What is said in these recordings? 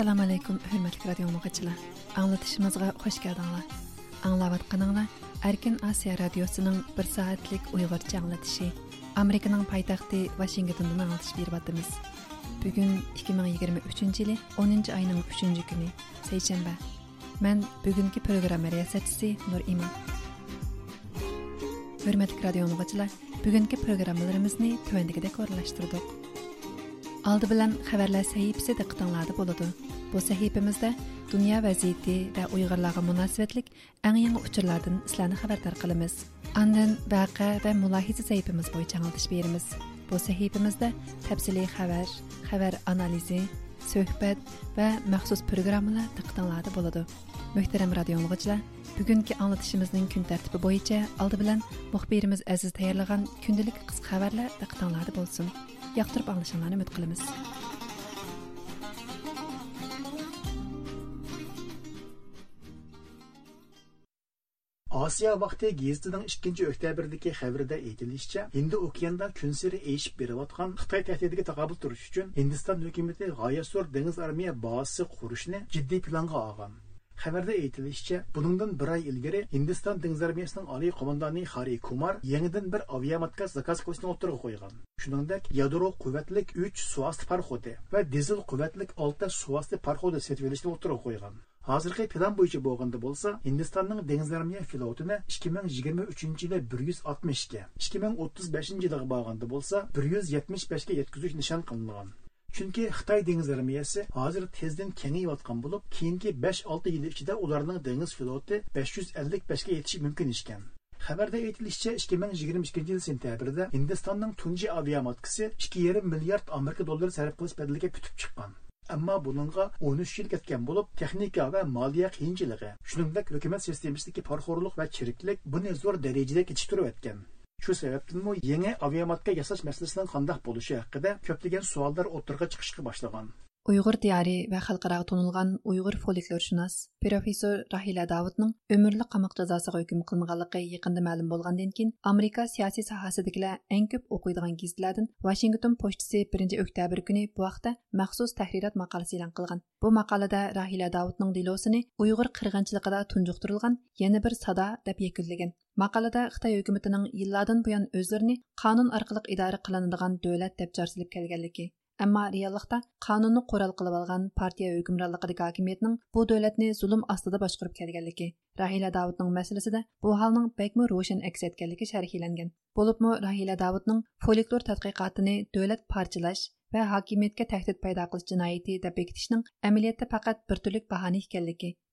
assalomu alaykum hurmatli radio muxbirchilar anglatishimizga xush keldinglar. Anglayotganinglar erkin osiyo radiosining bir soatlik uyg'urcha anglatishi amerikaning poytaxti vashingtondan anglatish beryapmiz. Bugun 2023 yili 10 oyning 3 kuni seshanba man bugungi programma riyosatchisi nur imon. Hurmatli radio muxbirchilar bugungi programmalarimizni tuvandagidek o'rinlashtirdik oldi bilan xabarlar sahifasida diqqatinglarda bo'ladi. Bu sahifamizda dunyo vaziyati va Uyg'urlarga munosabatlik eng yangi uchurlardan sizlarni xabardor qilamiz. Andan vaqa va mulohiza sahifamiz bo'yicha anglatish beramiz. Bu sahifamizda tafsiliy xabar, xabar analizi, suhbat va maxsus programmalar diqqatinglarda bo'ladi. Muhtaram radio dinləyicilər, bugungi anlatışımızın kun tartibi bo'yicha oldi bilan muxbirimiz Aziz tayyorlagan kundalik qisqa xabarlar diqqatinglarda bo'lsin. yoqtirib olishinglarni umid qilamiz osiyo vaqti gazetining 2 oktyabrdagi xabarida aytilishicha, hindi okeanda kunsiri eshib berayotgan Xitoy tahdidiga taqobil turish uchun Hindiston hukumati g'oyasur dengiz armiya bazasi qurishni jiddiy planga olgan. Xabarda aytilishicha, buningdan bir oy ilgari Hindiston dengiz armiyasining oliy qo'mondoni Hari Kumar yangidan bir aviamatka zakaz qilishni o'tirg'a qo'ygan. Shuningdek, yadro quvvatlik 3 suvosti parxodi va dizel quvvatlik 6 suvosti parxodi setib olishni o'tirg'a qo'ygan. Hozirgi plan bo'yicha bo'lganda bo'lsa hindistonning dengiz armiya flotini 2023 yili 160 ga 2035 yilga borganda bo'lsa 175 ga yetkazish nishon qilingan. Chunki xitoy dengiz armiyasi hozir tezdan kengayotgan bo'lib keyingi 5-6 yil ichida ularning dengiz floti 555 ga yetishi mumkin ishkan xabarda aytilishicha 2022 yil sentyabrda hindistonning tunji aviamatkasi 2,5 milliard amerika dollari sarf qilish badaliga putib chiqqan. Ammo buningga 13 yil ketgan bo'lib texnika va moliya qiyinchiligi shuningdek hukumat sistemasidagi parxo'rlik va chiriklik buni zo'r darajada kechiktirayotgan. Shu sababdanmi yangi aviamatka yasash masalasining qandoq bo'lishi haqida ko'plagan savollar o'tirg'a chiqishga boshlagan. ئۇيغۇر دىيارى va خەلقئاراغا تونۇلغان ئۇيغۇر فولكلورشۇناس پروفېسسور راھىلە داۋۇتنىڭ ئۆمۈرلۈك قاماق جازاسىغا ھۆكۈم قىلىنغانلىقى يېقىندا مەلۇم بولغاندىن كېيىن ئامېرىكا سىياسىي ساھەسىدىكىلەر ئەڭ كۆپ ئوقۇيدىغان گېزىتلەردىن ۋاشىنگتون پوچتىسى بىرىنچى ئۆكتەبىر كۈنى بۇ ھەقتە مەخسۇس تەھرىرات ماقالىسى ئېلان قىلغان. بۇ ماقالىدە راھىلە داۋۇتنىڭ دېلوسىنى ئۇيغۇر قىرغىنچىلىقىدا تۇنجۇقتۇرۇلغان يەنە бир сада деп يەكۈنلىگەن. Maqalada خىتاي ھۆكۈمىتىنىڭ يىللاردىن بۇيان ئۆزلىرىنى قانۇن ئارقىلىق ئىدارە قىلىنىدىغان دۆلەت دەپ جارسىلىپ كەلگەنلىكى Әмма реаллықта қануны қорал қылып алған партия hükümranлыгындагы әкіметінің бұл дәүләтне зұлым астыда башкарып келгәнлеге, Рахила Давудның мәсьәләсендә бұл халның бәкмі Рошин әкс иткәнлеге шәрхиләнгән. мұ, Рахила Давыдның фольклор тадқиқатын дәүләт парчылаш ва хакиметке тәхтет пайда кылыш җинаяты дип әйтишнең фақат бер төрлек баһана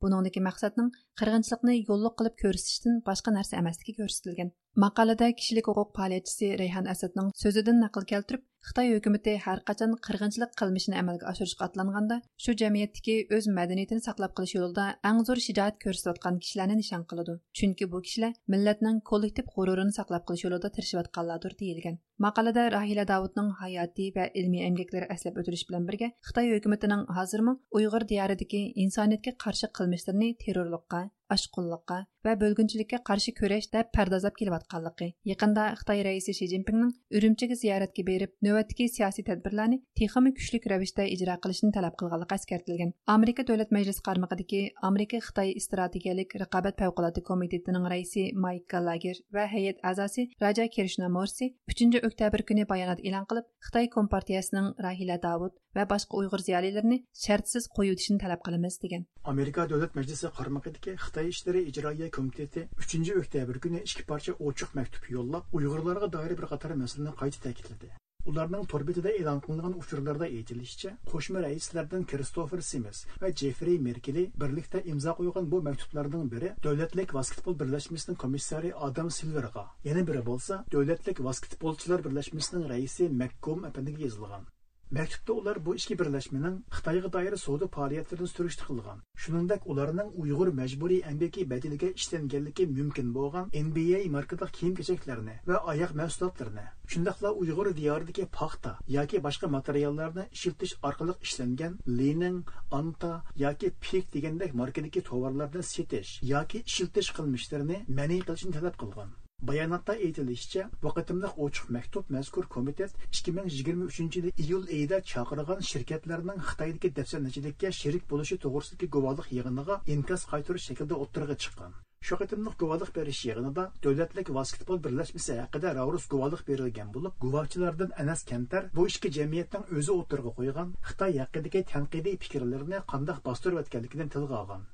buningdagi maqsadning qirg'inchilikni yo'lliq qilib ko'rsatishdan boshqa narsa emasligi ko'rsatilgan. Maqolada kishilik huquq faoliyatchisi Rayhan asadning so'zidan naql keltirib xitoy hukumati har qachon qirg'inchilik qilmishini amalga oshirishga atlanganda shu jamiyatdagi o'z madaniyatini saqlab qolish yo'lida eng zo'r shijoat ko'rsatayotgan kishilarni nishon qiladi. Chunki bu kishilar millatning kollektiv g'ururini saqlab qolish yo'lida tirishayotganlardir deyilgan. Maqolada rahila davudning hayotiy va ilmiy emgaklari aslab o'tilish bilan birga xitoy hukumatining hozirmi uyg'ur diyoridagi insoniyatga qarshi qilmishlarini terrorlikqa ашқұнлыққа va bo'lgunchilikka qarshi kurash deb pardozlab kelayotganligi yaqinda xitoy raisi shi zinpinning urumchiga ziyoratga berib navbatdagi siyosiy tadbirlarni texmi kuchli ravishda ijro qilishni talab qilganligi eskartilgan. Amerika davlat majlisi qarmog'idagi amerika xitoy strategiyalik raqobat favqulodda komitetining raisi mayk gallager va hay'at a'zosi raja kirishnomorsi uchinchi oktyabr kuni bayonot e'lon qilib xitoy kompartiyasining rahila davud va boshqa uyg'ur ziyolilarini shartsiz qo'yitishni talab qilamiz degan. Amerika davlat majlisi qarmog'idagi xitoy ishlari ijroiya komiteti 3 oktyabr kuni ikki parcha ochiq maktub yo'llab uyg'urlarga doir bir qator masalani qayta ta'kidladi. Ularning torbetida e'lon qilingan uchurlarda aytilishicha qo'shma raislardan kristofer simes va jeffrey merkeli birlikda imzo qo'ygan bu maktublarning biri davlatlik basketbol birlashmasining komissari adam silverga. Yana biri bo'lsa davlatlik basketbolchilar birlashmasining raisi makkom apandiga yozilgan. Maktubda ular bu ichki birlashmaning xitoyga doir savdo faoliyatlarini surishti qilgan shuningdek ularning uyg'ur majburiy ambaki badiliga ishlanganligi mumkin bo'lgan nba markadagi kiyim kechaklarni ва oyoq mahsulotlarini shundoqla uyg'ur diyoridagi пахта yoki boshqa materiallarni ishiltish orqali ishlangan lenin anta yoki pik degandek markadagi tovarlarni сетеш yoki ishiltish qilmishlarini mani qilishni talab qilgan bayonotda aytilishicha bu qatimliq ochiq maktub mazkur komitet 2023 yil iyul oyida chaqirgan shirkatlarning xitoydagi dafsanachilikka sherik bo'lishi to'g'risidagi guvohlik yig'iniga inkos qaytarish shaklida o'ttirg'a chiqqan. Shu qatimliq guvohlik berish yig'inida davlatlik basketbol birlashmasi haqida ravrus guvohlik berilgan bo'lib guvohchilardan anas kantar bu ishki jamiyatning o'zi o'ttirg'a qo'ygan xitoy haqidagi tanqidiy fikrlarini qandoq bostirayotganligidan tilga olgan.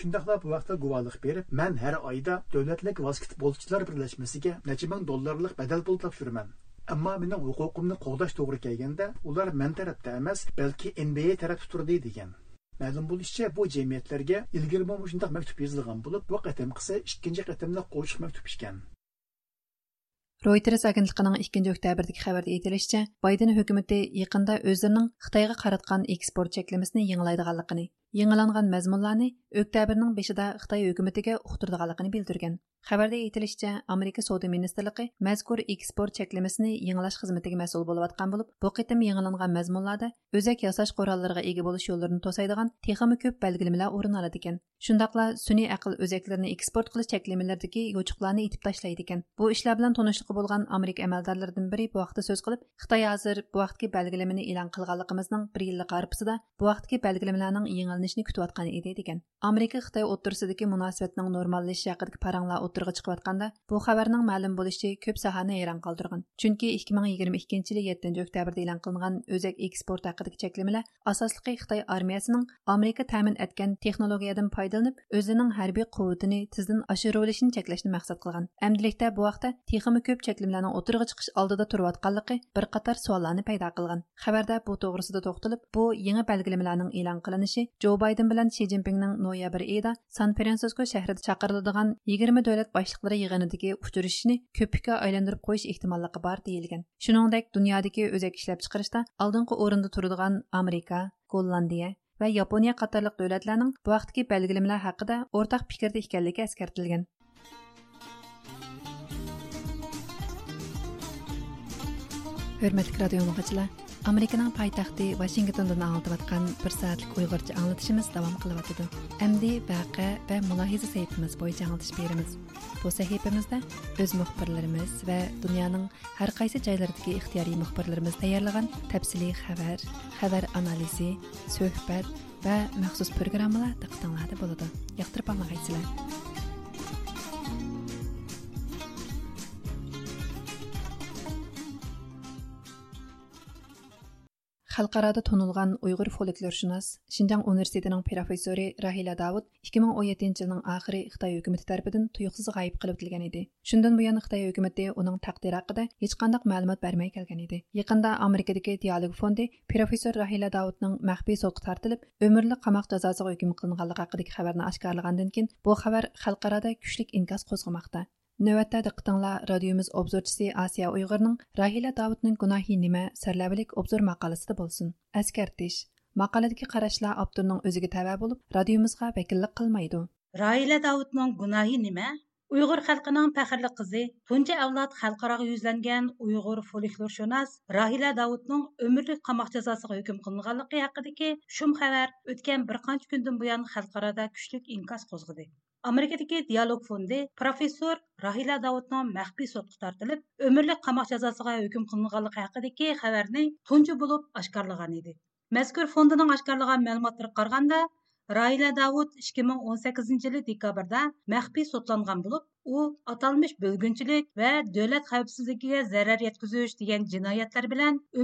Shundoqla bu vaqtda guvohlik berib man har oyda davlatlik basketbolchilar birlashmasiga necha ming dollarlik badal pul topshiraman. Ammo mening huquqimni qo'g'dash to'g'ri kelganda ular man tarafda emas balki nba tarafda turdi degan. Ma'lum bo'lishicha bu jamiyatlarga ilgari shundoq maktub yozilgan bo'lib bu qatam qilsa ikkinchi qatimda qo'shiq maktub ekan Reuters agentligining 2 oktyabrdagi xabarda aytilishicha, Байден hukumatı yaqinda o'zlarining Xitoyga qaratgan eksport cheklamasini yangilaydiganligini yangilangan mazmunlarni oktyabrning beshida xitoy hukumatiga uqtirdiganligini bildirgan xabarda aytilishicha amerika savdo ministrligi mazkur eksport cheklamasini yangilash xizmatiga mas'ul bo'layotgan bo'lib bu qitim yangilangan mazmunlarda o'zak yasash qurollariga ega bo'lish yo'llarini to'saydigan texmi ko'p belgilamalar o'rin oladi ekan shundoqla sun'iy aql o'zaklarini eksport qilish cheklamalaridagi yo'chuqlarni etib tashlaydi ekan bu ishlar bilan tanishligi bo'lgan amerika amaldorlaridan biri bu vaqtda so'z qilib xitoy hozir bu vaqtgi belgilamani e'lon qilganligimizning bir yillik arpisida bu vaqtgi belgilamalarning yengillanishini kutayotgan edi degan. Amerika xitoy o'ttirsidagi munosabatning normallashishi haqidagi paranglar o'tirg'i chiqayotganda bu xabarning ma'lum bo'lishi ko'p sahani hayron qoldirgan chunki ikki ming yigirma ikkinchi yili yettinchi oktyabrda e'lon qilingan o'zak eksport haqidagi cheklamalar asosliqi xitoy armiyasining amerika ta'min etgan texnologiyadan foydalanib o'zining harbiy quvvatini tizdan oshirilishini cheklashni maqsad qilgan. Amdilikda bu vaqtda texmi ko'p cheklamalarning o'tirg'a chiqish oldida turayotganligi bir qator savollarni paydo qilgan. Xabarda bu to'g'risida to'xtalib bu yangi belgilamalarning e'lon qilinishi jo bayden bilan shi zinpinning noyabr oyida san fransisko shahrida chaqiriladigan yigirma davlat boshliqlari yig'inidagi uchrashishni ko'pikka aylantirib qo'yish ehtimolligi bor deyilgan. Shuningdek dunyodagi o'zak ishlab chiqarishda oldingi o'rinda turadigan amerika gollandiya va yaponiya qatorliq davlatlarning bu vaqtdagi belgilamalar haqida o'rtaq fikrda ekanligi eskartilgan. Hurmatli radio Американың пайтақты Вашингтондан аңлатып атқан бір сәтлік ұйғырча аңлатышымыз давам қылып атыды. Әмді бәқі бә мұлахиза сәйіпіміз бойынша аңлатыш береміз. Бұл сәйіпімізді өз мұхбірлеріміз вә дүнияның әр қайсы жайлардығы ихтияри мұхбірлеріміз даярлаған тәпсілі хәбәр, хәбәр анализи, сөхбәт вә мәқсус программалар тықтыңлады болады. Яқтырып аңлағайсылар. Xalqarada tonilgan uyg'ur folklorshunos shinjang universitetining professori rahila davud 2017 yilning oxiri xitoy hukumati tarafidan tuyuqsiz g'ayib qilib o'tilgan edi. Shundan buyon xitoy hukumati uning taqdiri haqida hech qanday ma'lumot bermay kelgan edi. Yaqinda amerikadagi dialog fondi professor rahila davudning maxfiy sotqa tortilib umrli qamoq jazosiga hukm qilinganligi haqidagi xabarni oshkorlagandan keyin bu xabar xalqarada kuchlik inkas qo'zg'amoqda. Növətdə diqqətinizlər radiomiz obzorçisi Asiya Uyğurның Rahila Davudning günahı nimə sərləbilik obzor maqolasida bolsun. Əskərtiş. Maqoladagi qarashlar avtorning o'ziga tava bo'lib, radiomizga vakillik qilmaydi. Rahila Davudning gunohi nima? uyg'ur xalqining faxrli qizi tunji avlod xalqaro yuzlangan uyg'ur folklorshunos rahila davudning umrlik qamoq jazosiga hukm qilinganligi haqidagi shum xabar o'tgan bir qancha kundan buyon xalqaroda kuchli inkas qo'zg'adi Америкадагы диалог фонды профессор Рахила Даутны мәхби сотқа тартылып, өмірлік қамақ жазасыға үкім қылынғаны хақындағы хабарны тунжы болып ашқарлаған еді. Мәзкур фондының ашқарлаған мәліметтері қарғанда, Райла Дауд 2018 жылы декабрда мәхби сотланған болып, о аталмыш бөлгіншілік вә дөләт қауіпсіздігіге зәрәр еткізу деген жинаяттар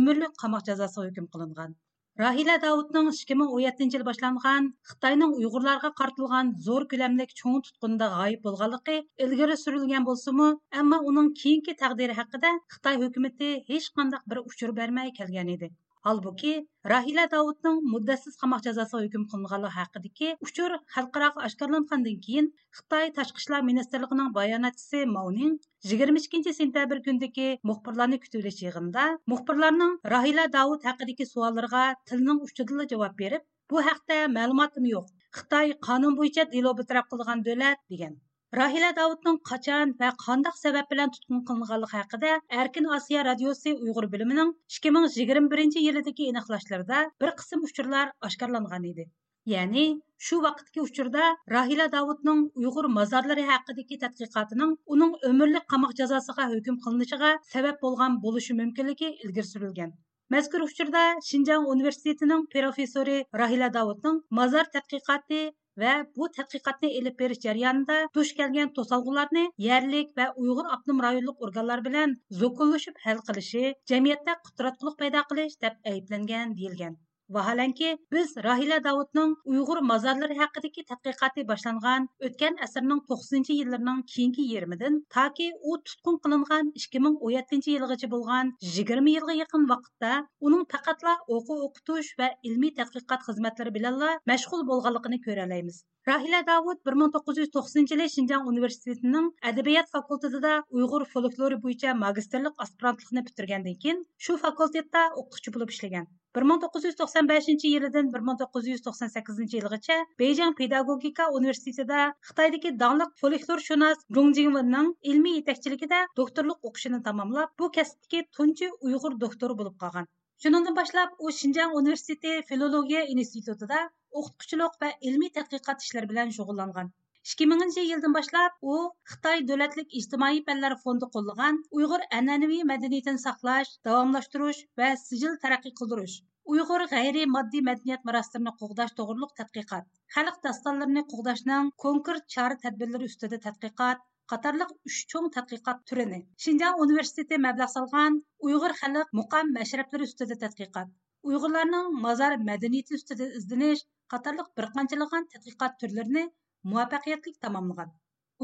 өмірлік қамақ жазасы өкім қылынған. Rahila Davudның 2017 yil boshlangan Xitoyning Uyg'urlarga qartilgan zo'r ko'lamlik cho'ng tutqunda g'oyib bo'lganligi ilgari surilgan bo'lsa-mu, ammo uning keyingi taqdiri haqida Xitoy hukumatı hech qanday bir uchur bermay kelgan edi. Halbuki Rahila Davudның muddatsiz qamoq jazosiga hukm qilinganligi haqidagi uchur xalqaro oshkorlangandan keyin Xitoy Tashqi ishlar ministrligining bayonotchisi Mauning 22 sentabr kundagi muxbirlarni kutilish yig'inida muxbirlarning Rahila Davud haqidagi savollariga tilning uchidila javob berib, bu haqda ma'lumotim yo'q. Xitoy qonun bo'yicha qilgan davlat degan. Рахила Давудның қачан ва қандақ сәбәп белән тутқын кылынганлыгы хакында Әркин Асия радиосы Уйгыр билиминең 2021 елдагы эниқлашларда бір qism учурлар ашкарланган иде. Яни шу вакытки учурда Рахила Давудның Уйгыр мазарлары хакындагы тадқиқатының оның өмірлік қамақ жазасыга hukm кылынышыга сәбәп болған болушы мөмкинлеге илгир сүрелгән. Мәзкур учурда Шинжаң университетінің профессоры Рахила Давудның мазар тадқиқаты va bu tadqiqotni elib berish jarayonida duch kelgan to'solg'ularni yerlik va uyg'ur abnum rayonlik organlar bilan zo'kunlashib hal qilishi jamiyatda qudratqulық paydo qilish deb ayblangan deyilgan. Vaholanki, biz Rahila Davudning Uyg'ur mozorlari haqidagi tadqiqoti boshlangan o'tgan asrning 90-yillarning keyingi yermidan toki u tutqun qilingan 2017-yilgacha bo'lgan 20 yilga yaqin vaqtda uning faqatla o'qi o'qitish va ilmiy tadqiqot xizmatlari bilanla mashg'ul bo'lganligini ko'ra olamiz. Rahila Davud 1990 yili shinjang universitetining adabiyot fakultetida Uyg'ur folklori bo'yicha magistrlik aspirantlikni bitirgandan keyin shu fakultetda o'qituvchi bo'lib ishlagan. 1995 yilidan 1998 yilgacha Beyjing pedagogika universitetida Xitoydagi donliq folklorshunos Rong Jingwenning ilmiy yetakchiligida doktorlik o'qishini tamomlab, bu kasbdagi tunchi Uyg'ur doktori bo'lib qolgan. Shuningdan boshlab u Шинжаң universiteti filologiya institutida o'qituvchilik va ilmiy tadqiqot ishlari bilan shug'ullangan 2000 yildan boshlab u xitoy davlatlik ijtimoiy fanlar fondi qo'llagan uyg'ur an'anaviy madaniyatini saqlash davomlashtirish va sijil taraqqiy qildirish uyg'ur g'ayriy moddiy madaniyat meroslarini qo'g'dash to'g'riliq tadqiqot xalq dastonlarini qo'g'dashning konkret chora tadbirlari ustida tadqiqot qatorliq uch cho'ng tadqiqot turini shinjang universiteti mablag' solgan uyg'ur xalq muqam mashrablari ustida tadqiqot uyg'urlarning mozor madaniyati ustida izlanish qatorliq bir qanchalagan tadqiqot turlarini muvaffaqiyatli tamomlagan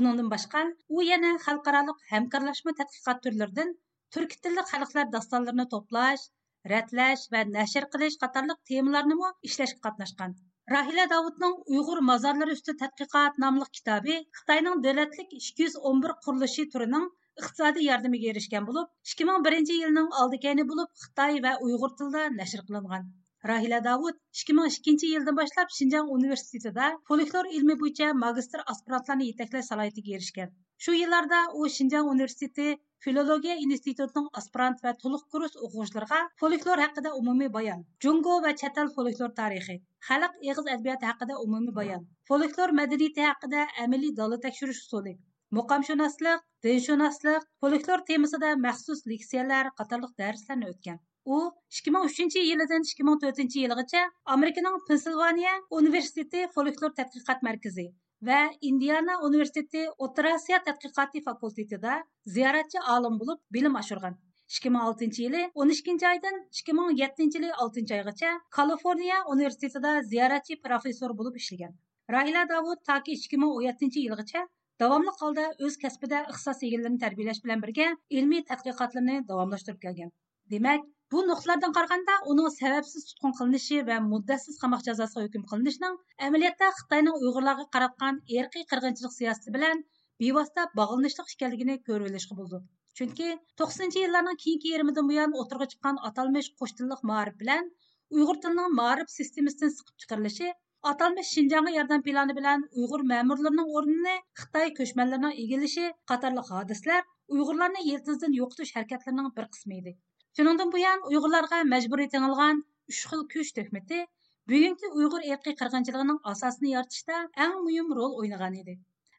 uningdan boshqa u yana xalqaroliq hamkorlashma tadqiqot turlaridan turk tilli xalqlar dostonlarini to'plash rətləş va nashr qilish qatrlie ishlashga qatnashgan rahila davudning uyg'ur qatnaşqan. usti tadqiqot nomli kitobi xitoyning tədqiqat ikki yuz o'n bir qurilishi turining iqtisodiy yordamiga erishgan bo'lib ikki ming birinchi yilning oldikani bo'lib xitoy va uyg'ur tilida nashr qilingan va uyg'ur tilida nashr qilingan Rahila Davud 2002 yildan boshlab Шинжаң universitetida folklor ilmi bo'yicha magistr aspirantlarni yetaklash salohiyatiga erishgan. Shu yillarda u Шинжаң universiteti filologiya institutining aspirant va to'liq kurs o'quvchilariga folklor haqida umumiy bayon, Jungo va chatal folklor tarixi, xalq eg'iz adabiyoti haqida umumiy bayon, folklor madaniyati haqida amaliy dala tekshirish usuli, muqamshunoslik, dinshunoslik, folklor temasida maxsus leksiyalar qatorliq darslarni o'tgan. U 2003 yilidan 2004 yilgacha amerikaning pensilvaniya universiteti folklor tadqiqot markazi va indiana universiteti o'rta osiyo tadqiqoti fakultetida ziyoratchi olim bo'lib bilim oshirgan. 2006 yili 12 oydan 2007 yili 6 oygacha kaliforniya universitetida ziyoratchi professor bo'lib ishlagan. Rahila davud toki 2017 yilgacha davomli holda o'z kasbida ixtisos egalarini tarbiyalash bilan birga ilmiy tadqiqotlarni davomlashtirib kelgan. Demak Bu nuqtalardan qaraganda uning sababsiz tutqun qilinishi va muddatsiz qamoq jazosiga hukm qilinishining amaliyotda Xitoyning Uyg'urlarga qaratgan erkiy qirg'inchilik siyosati bilan bevosita bog'lanishli ekanligini ko'rib olishga bo'ldi. Chunki 90 yillarning keyingi yarmidan buyon o'tirg'a chiqqan atalmish qo'sh tillik ma'rif bilan Uyg'ur tilining ma'rif sistemasidan siqib chiqarilishi atalmish shinjonga yordam plani bilan Uyg'ur ma'murlarining o'rnini Xitoy ko'chmanlarining egallashi qatorli hodisalar Uyg'urlarni yeltizdan yo'qotish harakatlarining bir qismi edi. Шуныңдан буян уйгырларга мәҗбүри теңилгән үч xil күч төһмәте bugungi uyg'ur irqiy qirg'inchiligining asosini yaratishda eng muhim rol o'ynagan edi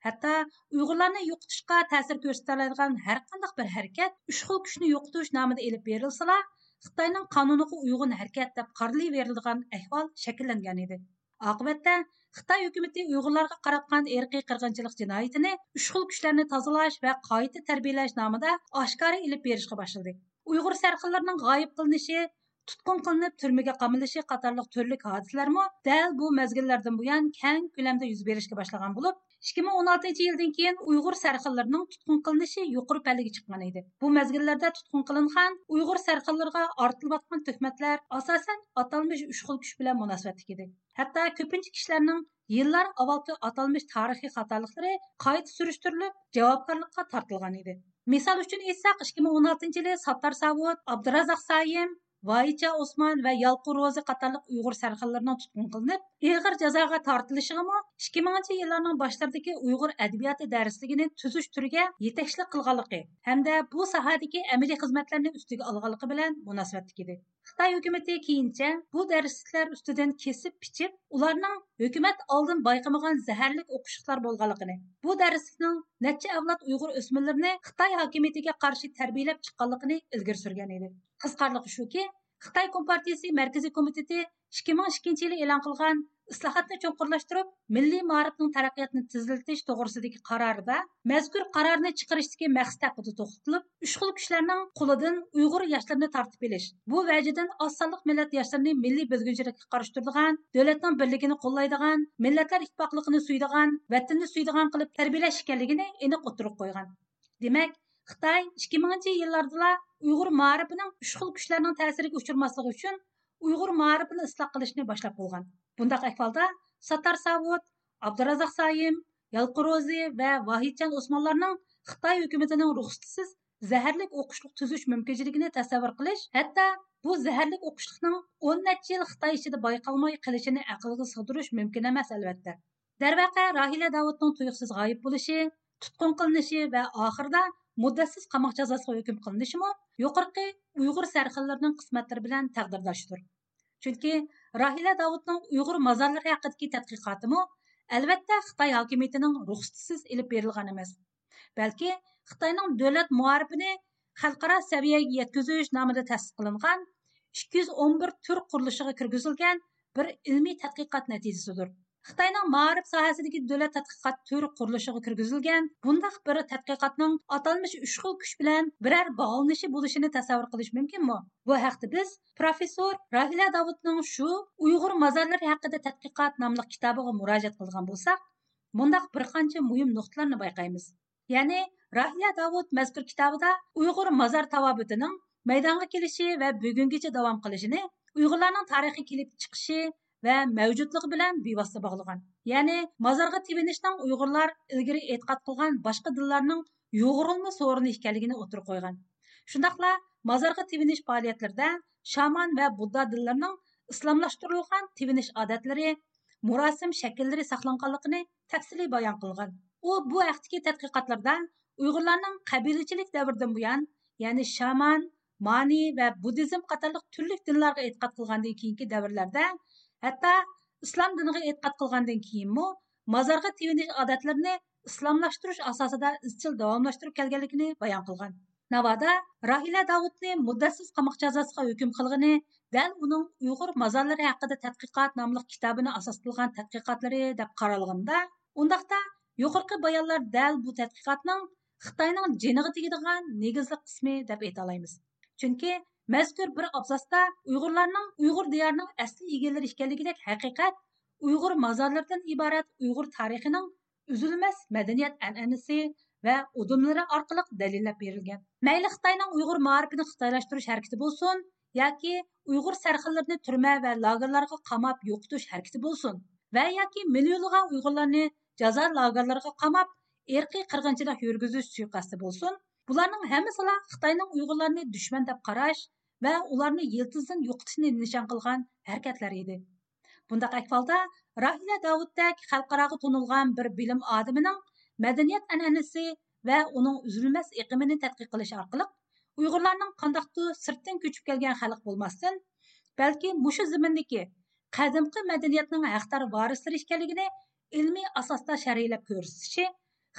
hatto uyg'urlarni yo'qotishga ta'sir ko'rsatadigan har qanday bir harakat uch xil kuchni yo'qotish nomida elib berilsala xitoyning qonuniga uyg'un harakat deb qaralayveriladigan ahvol shakllangan edi oqibatda xitoy hukumati uyg'urlarga qaratgan irqiy qirg'inchilik jinoyatini uch xil kuchlarni tozalash va qayta tarbiyalash nomida oshkora ilib berishga boshladi uyg'ur sarxillarining g'oyib qilinishi tutqun qilinib turmaga qamalishi qatorliq turli hodisalarmi? Dal bu mazgillardan buyon keng ko'lamda yuz berishga boshlagan bo'lib 2016 yildan keyin uyg'ur sarxillarining tutqun qilinishi yuqori paliga chiqqan edi. Bu mazgillarda tutqun qilingan uyg'ur sarxillariga ortilayotgan tuhmatlar asosan atalmish uch xil kuch bilan munosabatlik edi. Hatto ko'pincha kishilarning yillar avvalgi atalmish tarixiy xatoliklari qayta surishtirilib javobgarlikqa tortilgan edi. Misol uchun aytsak 2016 yili sattar savud abdurazaq ۋايچە ئوسمان ۋە يالقۇ Rozi قاتارلىق ئۇيغۇر سەرخىللىرىنىڭ tutqun قىلىنىپ ئېغىر جازاغا تارتىلىشىغىمۇ ئىككى مىڭىنچى يىللارنىڭ باشلىرىدىكى ئۇيغۇر ئەدەبىياتى دەرسلىكىنى تۈزۈش تۈرىگە يېتەكچىلىك قىلغانلىقى ھەمدە بۇ ساھەدىكى ئەمەلىي خىزمەتلەرنى ئۈستىگە ئالغانلىقى بىلەن مۇناسىۋەتلىك ئىدى xitoي ھۆكۈمىتى كېيىنچە بۇ دەرسلىكلەر ئۈستىدىن كېسىپ پىچىپ ئۇلارنىڭ ھۆكۈمەت ئالدىن بايقىمىغان زەھەرلىك ئوقۇشلۇقلار بولغانلىقىنى بۇ دەرسلىكنىڭ نەچچە ئەۋلاد ئۇيغۇر ئۆسمۈرلىرىنى خىتاي ھاكىمىيىتىگە قارشى تەربىيەلەپ چىqqانلىقىنى ئىلگىرى qisqarligi shuki, Xitoy Kompartiyasi Markaziy komiteti 2002 yili e'lon qilgan islohotni cho'nqurlashtirib, milliy ma'rifning taraqqiyotini tezlatish to'g'risidagi qarorida mazkur qarorni chiqarishdagi maqsad haqida to'xtalib, uch xil kuchlarning qo'lidan Uyg'ur yoshlarini tortib olish, bu vajidan osonliq millat yoshlarini milliy bizgunchilikka qarshi turadigan, davlatning birligini qo'llaydigan, millatlar ittifoqligini suydigan, vatanni suydigan qilib tarbiyalash ekanligini aniq o'tirib qo'ygan. Demak, Қытай 2000-нче еллардыла Уйғур маарифының үш хил күчләрнең тәсиригә учурмаслыгы өчен Уйғур маарифын ислах кылышны башлап булган. Бундак әхвалда Сатар Савод, Абдуразак Саим, Ялқырози ва Вахидҗан Усманларның Қытай хөкүмәтенең рөхсәтсез зәһәрлек оқышлык төзүш мөмкинлегене тәсәввүр кылыш, хәтта bu zəhərlik oquşluqning 10 neçə ел Xitay içində bayqalmay qilishini aqlga sig'dirish mumkin emas albatta. Darvaqa Rahila Davudning tuyuqsiz g'oyib bo'lishi, tutqun qilinishi va oxirida muddatsiz qamoq jazosiga hukm qilinishimi yuqorqi uyg'ur sarxillarining qismatlari bilan taqdirdoshdir chunki rohila davudning uyg'ur mozorlari haqidagi tadqiqotimi albatta xitoy hokimiyatining ruxsatisiz ilib berilgan emas balki xitoyning davlat muarifini xalqaro saviyaga yetkazish nomida ta'sis qilingan 211 tur qurilishiga kirgizilgan bir ilmiy tadqiqot natijasidir. Xitoyning ma'rif sohasidagi davlat tadqiqot turi qurilishiga kirgizilgan bundaq bir tadqiqotning atalmish uch xil kuch bilan biror bog'lanishi bo'lishini tasavvur qilish mumkinmi? Bu haqda biz professor rahila davudning shu uyg'ur mozorlari haqida tadqiqot nomli kitobiga murojaat qilgan bo'lsak bundaq bir qancha muhim nuqtalarni bayqaymiz ya'ni rahila davud mazkur kitobida uyg'ur mozor tavobitining maydonga kelishi va bugungacha davom qilishini uyg'urlarning tarixiy kelib chiqishi va mavjudligi bilan bevosita bog'lagan ya'ni mozorga tevinishdan uyg'urlar ilgari e'tiqod qilgan boshqa dinlarning yo'g'rilma so'rini ekanligini o'tirib qo'ygan shundoqla mozorga tevinish faoliyatlarida shaman va budda dinlarining islomlashtirilgan tevinish odatlari murosim shakllari saqlanganligini tafsiliy bayon qilgan u bu haqdagi tadqiqotlarda uyg'urlarning qabilachilik davridan buyon ya'ni shaman mani va buddizm qatorliq turli dinlarga e'tiqod qilgandan keyingi davrlarda Hatto islom diniga e'tiqod qilgandan keyinmi mozorga tevinish odatlarini islomlashtirish asosida izchil davomlashtirib kelganligini bayon qilgan. Navoda Rahila Davudni muddatsiz qamoq jazosiga hukm qilgani dal uning Uyg'ur mozorlari haqida tadqiqot nomli kitobini asos qilgan tadqiqotlari deb qaralganda, undaqda yuqorqi bayonlar dal bu tadqiqotning Xitoyning jiniga tegadigan negizli qismi deb ayta Chunki Мәзкур bir абзаста Uyg'urlarning Uyg'ur diyorining asli egalari ekanligidek haqiqat Uyg'ur mozorlaridan iborat Uyg'ur tarixining uzilmas madaniyat an'anasi va udumlari orqali dalillab berilgan. Mayli Xitoyning Uyg'ur ma'rifini xitoylashtirish harakati bo'lsin yoki Uyg'ur sarxillarni turma va lagerlarga qamab yo'qotish harakati bo'lsin va yoki millionlagan Uyg'urlarni jazo lagerlariga qamab erkiy qirg'inchilik yurgizish suiqasdi bo'lsin bularning hammasi xitoyning uyg'urlarni dushman deb qarash va ularni yiltizdan yo'qotishni nishon qilgan harakatlar edi bundaq ahvolda rahila davuddak xalqaroga to'nilgan bir bilim odamining madaniyat an'anasi va uning uzilmas iqimini tadqiq qilish orqali uyg'urlarning qandoqdir sirtdan ko'chib kelgan xalq bo'lmasdan balki mushu zimindagi qadimgi madaniyatning haqdor ilmiy asosda sharhlab ko'rsatishi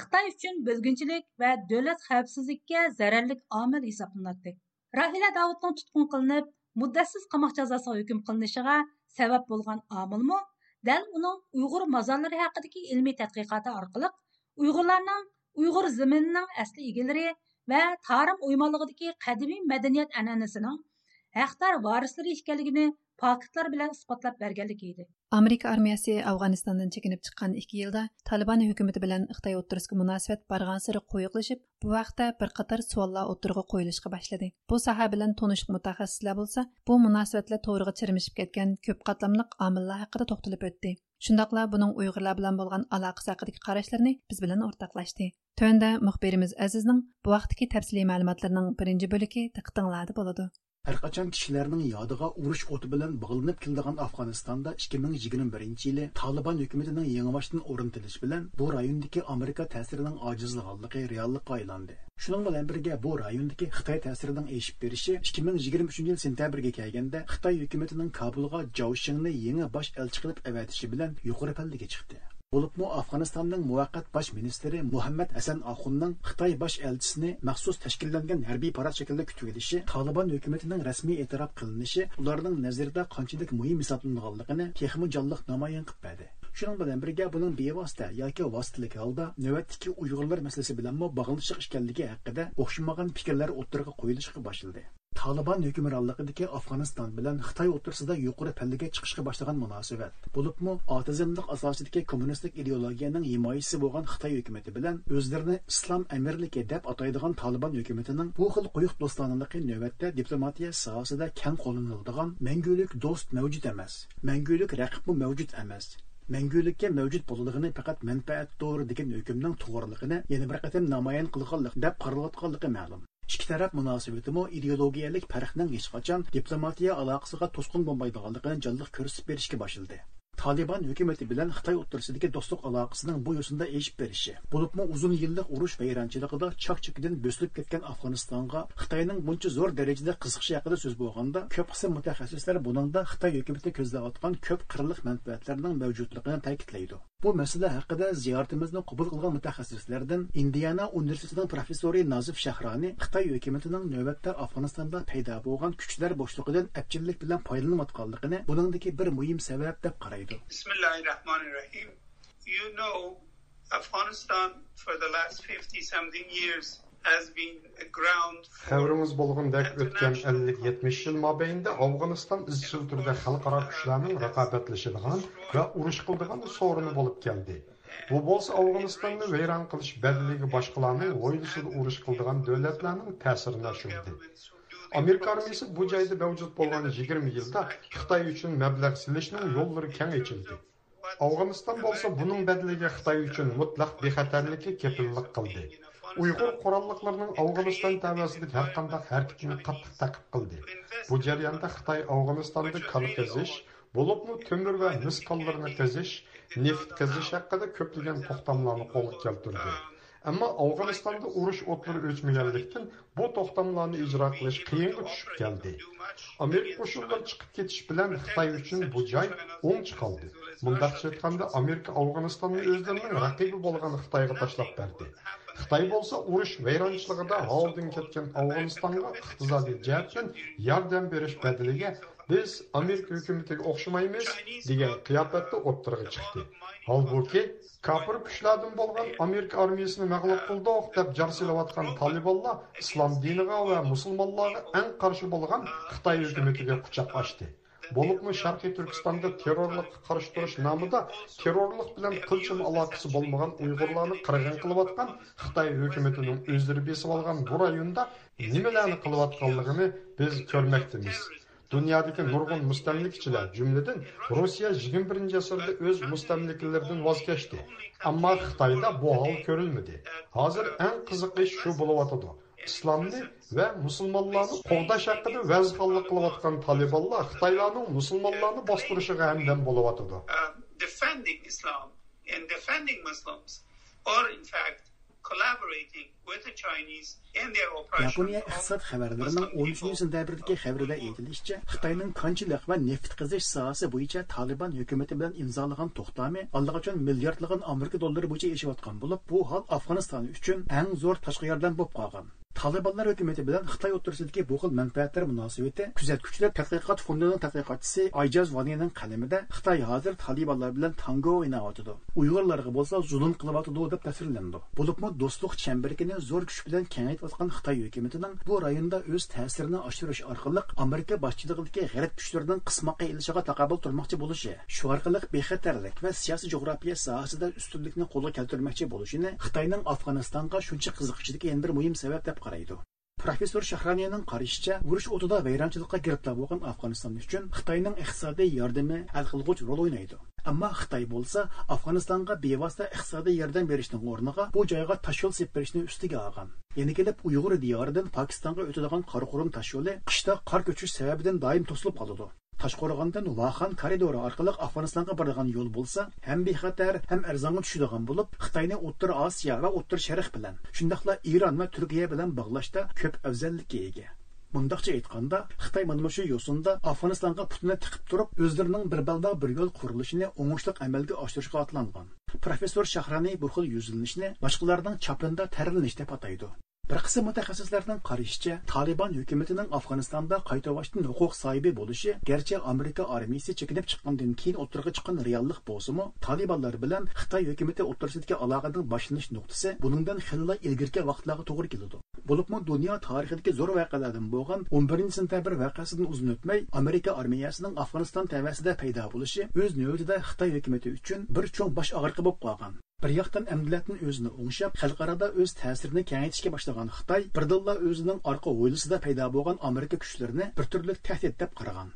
xitoy uchun bo'lgunchilik va davlat xavfsizlikka zararli omil hisoblanadi rahila davudning tutqun qilinib muddatsiz qamoq jazosiga hukm qilinishiga sabab bo'lgan omilmi dal uning uyg'ur mozorlari haqidagi ilmiy tadqiqoti orqali uyg'urlarning uyg'ur ziminining asli egalari va tarim uymonligidagi qadimiy madaniyat an'anasining haqdor varislari ekanligini faktlar bilan isbotlab berganligi edi amerika armiyasi afg'onistondan chekinib chiqqan ikki yilda taliban hukumati bilan xitoy o'ttirisiga munosabat bargan siri bu vaqtda bir qator savollar o'ttirg'a qo'yilishga boshladi. Bu soha bilan tonishli mutaxassislar bo'lsa bu munosabatlar to'g'riga chirmishib ketgan ko'p qatlamliq omillar haqida to'xtalib o'tdi. Shundoqla buning uyg'urlar bilan bo'lgan aloqasi haqidagi qarashlarini biz bilan o'rtoqlashdi. Tuanda muxbirimiz azizning bu vaqtdagi tafsiliy ma'lumotlarning birinchi bo'ligi diqqatinglarda bo'ladi. ھەر قاچان كىشىلەرنىڭ يادىغا ئۇرۇش ئوتى بىلەن باغلىنىپ كېلىدىغان ئافغانىستاندا ئىككى مىڭ يىگىرمە بىرىنچى يىلى تالىبان ھۆكۈمىتىنىڭ يېڭىباشتىن ئورنىتىلىشى bilan bu رايوندىكى amerika ta'sirining ئاجىزلىغانلىقى رېئاللىققا aylandi shuning bilan birga bu رايوندىكى xitoy تەسىرىنىڭ eshib berishi ikki ming yigirma uchinchi yil sentyabrga kelganda xitoy hukumatining yangi bosh elchi qilib avatishi bilan yuqori palliga chiqdi bo'libmi afg'onistonning muvaqqat bosh ministri muhammad hasan oxunning xitoy bosh elchisini maxsus tashkillangan harbiy parad shaklida kutib olishi tolibon hukumatining rasmiy e'tirof qilinishi ularning nazarida qanchalik muhim hisoblanganligini texmi jonliq namoyon qilib berdi shuning bilan birga buning bevosita yoki vositalik holda navbatdagi uyg'urlar masalasi bilanmi bog'liq ekanligi haqida o'xshamagan fikrlar o'ttirga qo'yilishga boshladi Taliban hukmronligidagi Afganistan bilan xitoy o'rtasida yuqori pallaga chiqishga boshlagan munosabat. Bo'libmi? Otizmliq asosidagi kommunistik ideologiyaning himoyachisi bo'lgan xitoy hukumati bilan o'zlarini islom amirligi deb ataydigan Taliban hukumatining bu xil quyuq do'stonaligi navbatda diplomatiya sohasida keng qo'llaniladigan mangulik do'st mavjud emas. Mangulik raqibmi mavjud emas. Mangulikka mavjud bo'lganligini faqat manfaatdor degan hukmning to'g'riligini yana bir qatam namoyon qilganlik deb qaralayotganligi ma'lum. Ikki taraf munosabatimi ideologiyalik farqning hech qachon diplomatiya aloqasiga to'sqin bo'lmaydiganligini jonliq ko'rsatib berishga Taliban hukumati bilan Xitay o'rtasidagi do'stlik aloqasining bu yo'sinda eshib berishi. Bo'libmi uzun yillik urush vayronchiligida chok chekidan bo'silib ketgan afg'onistonga xitoyning buncha zo'r darajada qiziqishi haqida so'z bo'lganda ko'p qism mutaxassislar buningda xitoy hukumati ko'zlayotgan ko'p qirliq manfaatlarning mavjudligini ta'kidlaydi. Bu masala haqida ziyoratimizni qabul qilgan mutaxassislardan indiana universitetining professori Nazif shahroniy xitoy hökumətinin növbətdə Afğanistan'da paydo bo'lgan kuchlar boşluğundan əpçillik bilan foydalanayotganligini buningdagi bir muhim səbəb deb qaraydi. Bismillahi rohmanir rohim you know afghanistan for the last 50 something years Xəbrimiz bolğundək ötən 50-70 yil mobaynida Afg'oniston izchil turda xalqaro kuchlarning raqobatlashadigan va urush qiladigan so'rini bo'lib keldi. Bu bo'lsa Afg'onistonni vayron qilish badaliga boshqalarning o'ylashida urush qiladigan davlatlarning ta'sirini oshirdi. Amerika armiyasi bu joyda mavjud bo'lgan 20 yilda Xitoy uchun mablag' silishning yo'llari keng ochildi. Afg'oniston bo'lsa buning badaliga Xitoy uchun mutlaq bexatarlikka kepillik qildi. uyg'ur qurolliqlarining afg'oniston tavasidagi har qanday harakatini qattiq taqib qildi bu jarayonda xitoy afg'onistonda kal qazish bo'libmi ko'mir va mis konlarini qazish neft qazish haqida ko'plagan to'xtamlarni qo'lga keltirdi ammo afg'onistonda urush o'tlari o'chmaganlikdan bu to'xtamlarni ijro qilish qiyinga tushib keldi amerika qo'shinlari chiqib ketish bilan xitoy uchun bu joy o'ng chiqoldi bundaqcha aytganda amerika afg'onistonni o'zlarining raqibi bo'lgan xitoyga tashlab berdi xitoy bo'lsa urush vayronchiligida oldin ketgan afg'onistonga iqtisodiy jihatdan yordam berish badaliga biz amerika hukumatiga o'xshamaymiz degan qiyofatda o'ttirg'i chiqdi. holbuki kofir kuchlardan bo'lgan amerika armiyasini mag'lub qildik deb jar silayotgan tolibonlar islom diniga va musulmonlarga eng qarshi bo'lgan xitoy hukumatiga quchoq ochdi. bo'libmi sharqiy turkistonda terrorlikqa qarshi turish nomida terrorlik bilan qilchim aloqasi bo'lmagan uyg'urlarni qirg'in qilayotgan xitoy hukumatining o'zlari besib olgan bu rayonda nimalarni qilayotganligini biz ko'rmoqdamiz dunyodagi nurgun mustamlikchilar jumladan rossiya yigirma birinchi asrda o'z öz voz kechdi ammo xitoyda bu hol görülmedi. hozir eng qiziq ish shu bulavatıdı. islomni va musulmonlarni qo'g'dash haqida vazg'allik qilayotgan talibanlar xitoylarning musulmonlarni bostirishiga hamdam bo'layotidi uh, defending islam and defending muslims or in fact Yaponiya iqtisod xabarlarining 13 sentabrdagi xabarida aytilishicha, Xitoyning konchilik va neft qizish sohasi bo'yicha Taliban hukumati bilan imzolagan to'xtami allaqachon milliardlagan Amerika dollari bo'yicha yashayotgan bo'lib, bu hol Afg'oniston uchun eng zo'r tashqi yordam bo'lib qolgan. Talibanlar hökuməti bilan Xitay o'rtasidagi bu xil manfaatlar munosabati kuzatuvchilar tadqiqot fondunun tadqiqotchisi Aycaz Vanining qalamida Xitay hazır Talibanlar bilan tango o'ynayotidi. Uyg'urlarga bo'lsa zulm qilyotidi deb tasvirlandi. Bo'libmi dostluq chambarigini zo'r kuch bilan kengaytayotgan Xitay hukumatining bu rayonda öz təsirini aşırış orqali Amerika boshchiligidagi g'arb kuchlarining qismoqqa ilishiga taqobil turmoqchi bo'lishi, şu orqali bexatarlik va siyasi coğrafiya sohasida ustunlikni qo'lga keltirmoqchi bo'lishini Xitoyning Afg'onistonga shuncha qiziqishligi yana bir muhim sabab shahraniyaning qarashicha urush o'tida vayronchilikqa giribtor bo'lgan afg'oniston uchun xitoyning iqtisodiy yordami hal qilg'uch rol o'ynaydi. Ammo xitoy bo'lsa afg'onistonga bevosita iqtisodiy yordam berishning o'rniga bu joyga tashyo'l sepib berishni ustiga olgan. Yana kelib uyg'ur diyoridan pokistonga o'tadigan qaraqurum tashyo'li qishda qor ko'chish sababidan doim to'silib qoladi. Ташқорғандан Лахан koridori orqali Афғанстанға boradigan yo'l bo'lsa, ham bexatar, ham arzonga tushadigan bo'lib, Xitoyni O'rta Osiyo va O'rta Sharq bilan, shundaqla Iron va Turkiya bilan bog'lashda ko'p afzallikka ega. Mundaqcha aytganda, Xitoy mana shu yo'sinda Afg'onistonga putini tiqib turib, o'zlarining bir balda bir yo'l qurilishini o'ngishli amalga oshirishga otlangan. Professor Shahrani bu xil yuzilinishni boshqalarning chapinda tarlanish deb ataydi. Bir qism mutaxassislarning qarashicha taliban hukumatining afg'onistonda qaytavashdan huquq sohibi bo'lishi garchi amerika armiyasi chekinib chiqqandan keyin o'tirg'a chiqqan reallik bo'lsimi talibanlar bilan xitoy hukumati o'rtasidagi aloqaning boshlanish nuqtasi buningdan xilli ilgirki vaqtlarga to'g'ri keladi. Bo'libmi dunyo tarixidagi zo'r voqealardan bo'lgan 11 sentabr voqeasidan uzun o'tmay amerika armiyasining afg'oniston tavasida paydo bo'lishi o'z navbatida xitoy hukumati uchun bir cho'ng bosh og'riqi bo'lib qolgan. Bir yoqdan amdilatni o'zini o'ngshab xalqarada o'z ta'sirini kengaytishga boshlagan xitoy birdilla o'zining orqa hovlisida paydo bo'lgan amerika kuchlarini bir turli tahdid deb qaragan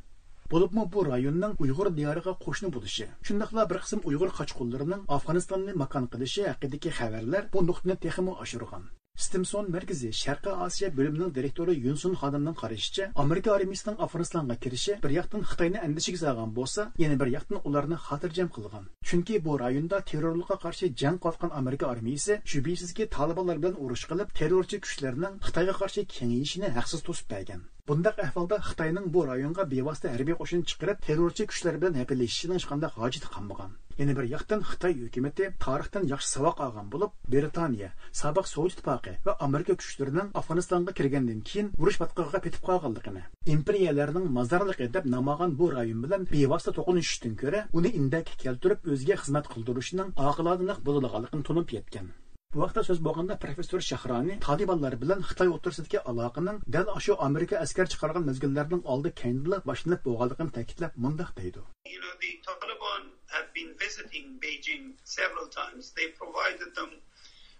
bo'libmi bu rayonning uyg'ur diyoriga qo'shni bo'lishi shundoqla bir qism uyg'ur qochqunlarining afg'onistonni makon qilishi haqidagi xabarlar bu nuqtani texmi oshirgan Stimson markazi Sharqiy Osiyo bo'limining direktori Yunsun xonimning qarashicha, Amerika armiyasining Afg'onistonga kirishi bir yoqdan Xitoyni andishiga solgan bo'lsa, yana bir yoqdan ularni xotirjam qilgan. Chunki bu rayonda terrorlikqa qarshi jang qilgan Amerika armiyasi shubhisizki Talibanlar bilan urush qilib, terrorchi kuchlarning Xitoyga qarshi kengayishini haqsiz to'sib bergan. Bundaq ahvolda Xitoyning bu rayonga bevosita harbiy qo'shin chiqarib, terrorchi kuchlar bilan hapillashishining hech qanday. Yana bir yaktan Xitay hükümeti tarihten yaxşı saboq olgan bulup, Britaniya, Sabah Sovet ittifoqi ve Amerika kuchlarining Afganistan'a kirgenden kiyin vuruş patqog'iga petip qolganligini, imperiyalarning mazorligi edip namagan bu rayon bilan bevosita to'qinishishdan köre, onu indek keltürüp özge hizmet kıldırışının oqilatini bo'ladiganligini tunib yetken. Bu vaqtda so'z bo'lganda professor Shahrani Talibanlar bilan Xitoy o'rtasidagi aloqaning dal shu Amerika askar chiqargan mezgillarning oldi keyinla boshlanib bo'lganligini ta'kidlab mundoq deydi. You know, the Taliban have been visiting Beijing several times. They provided them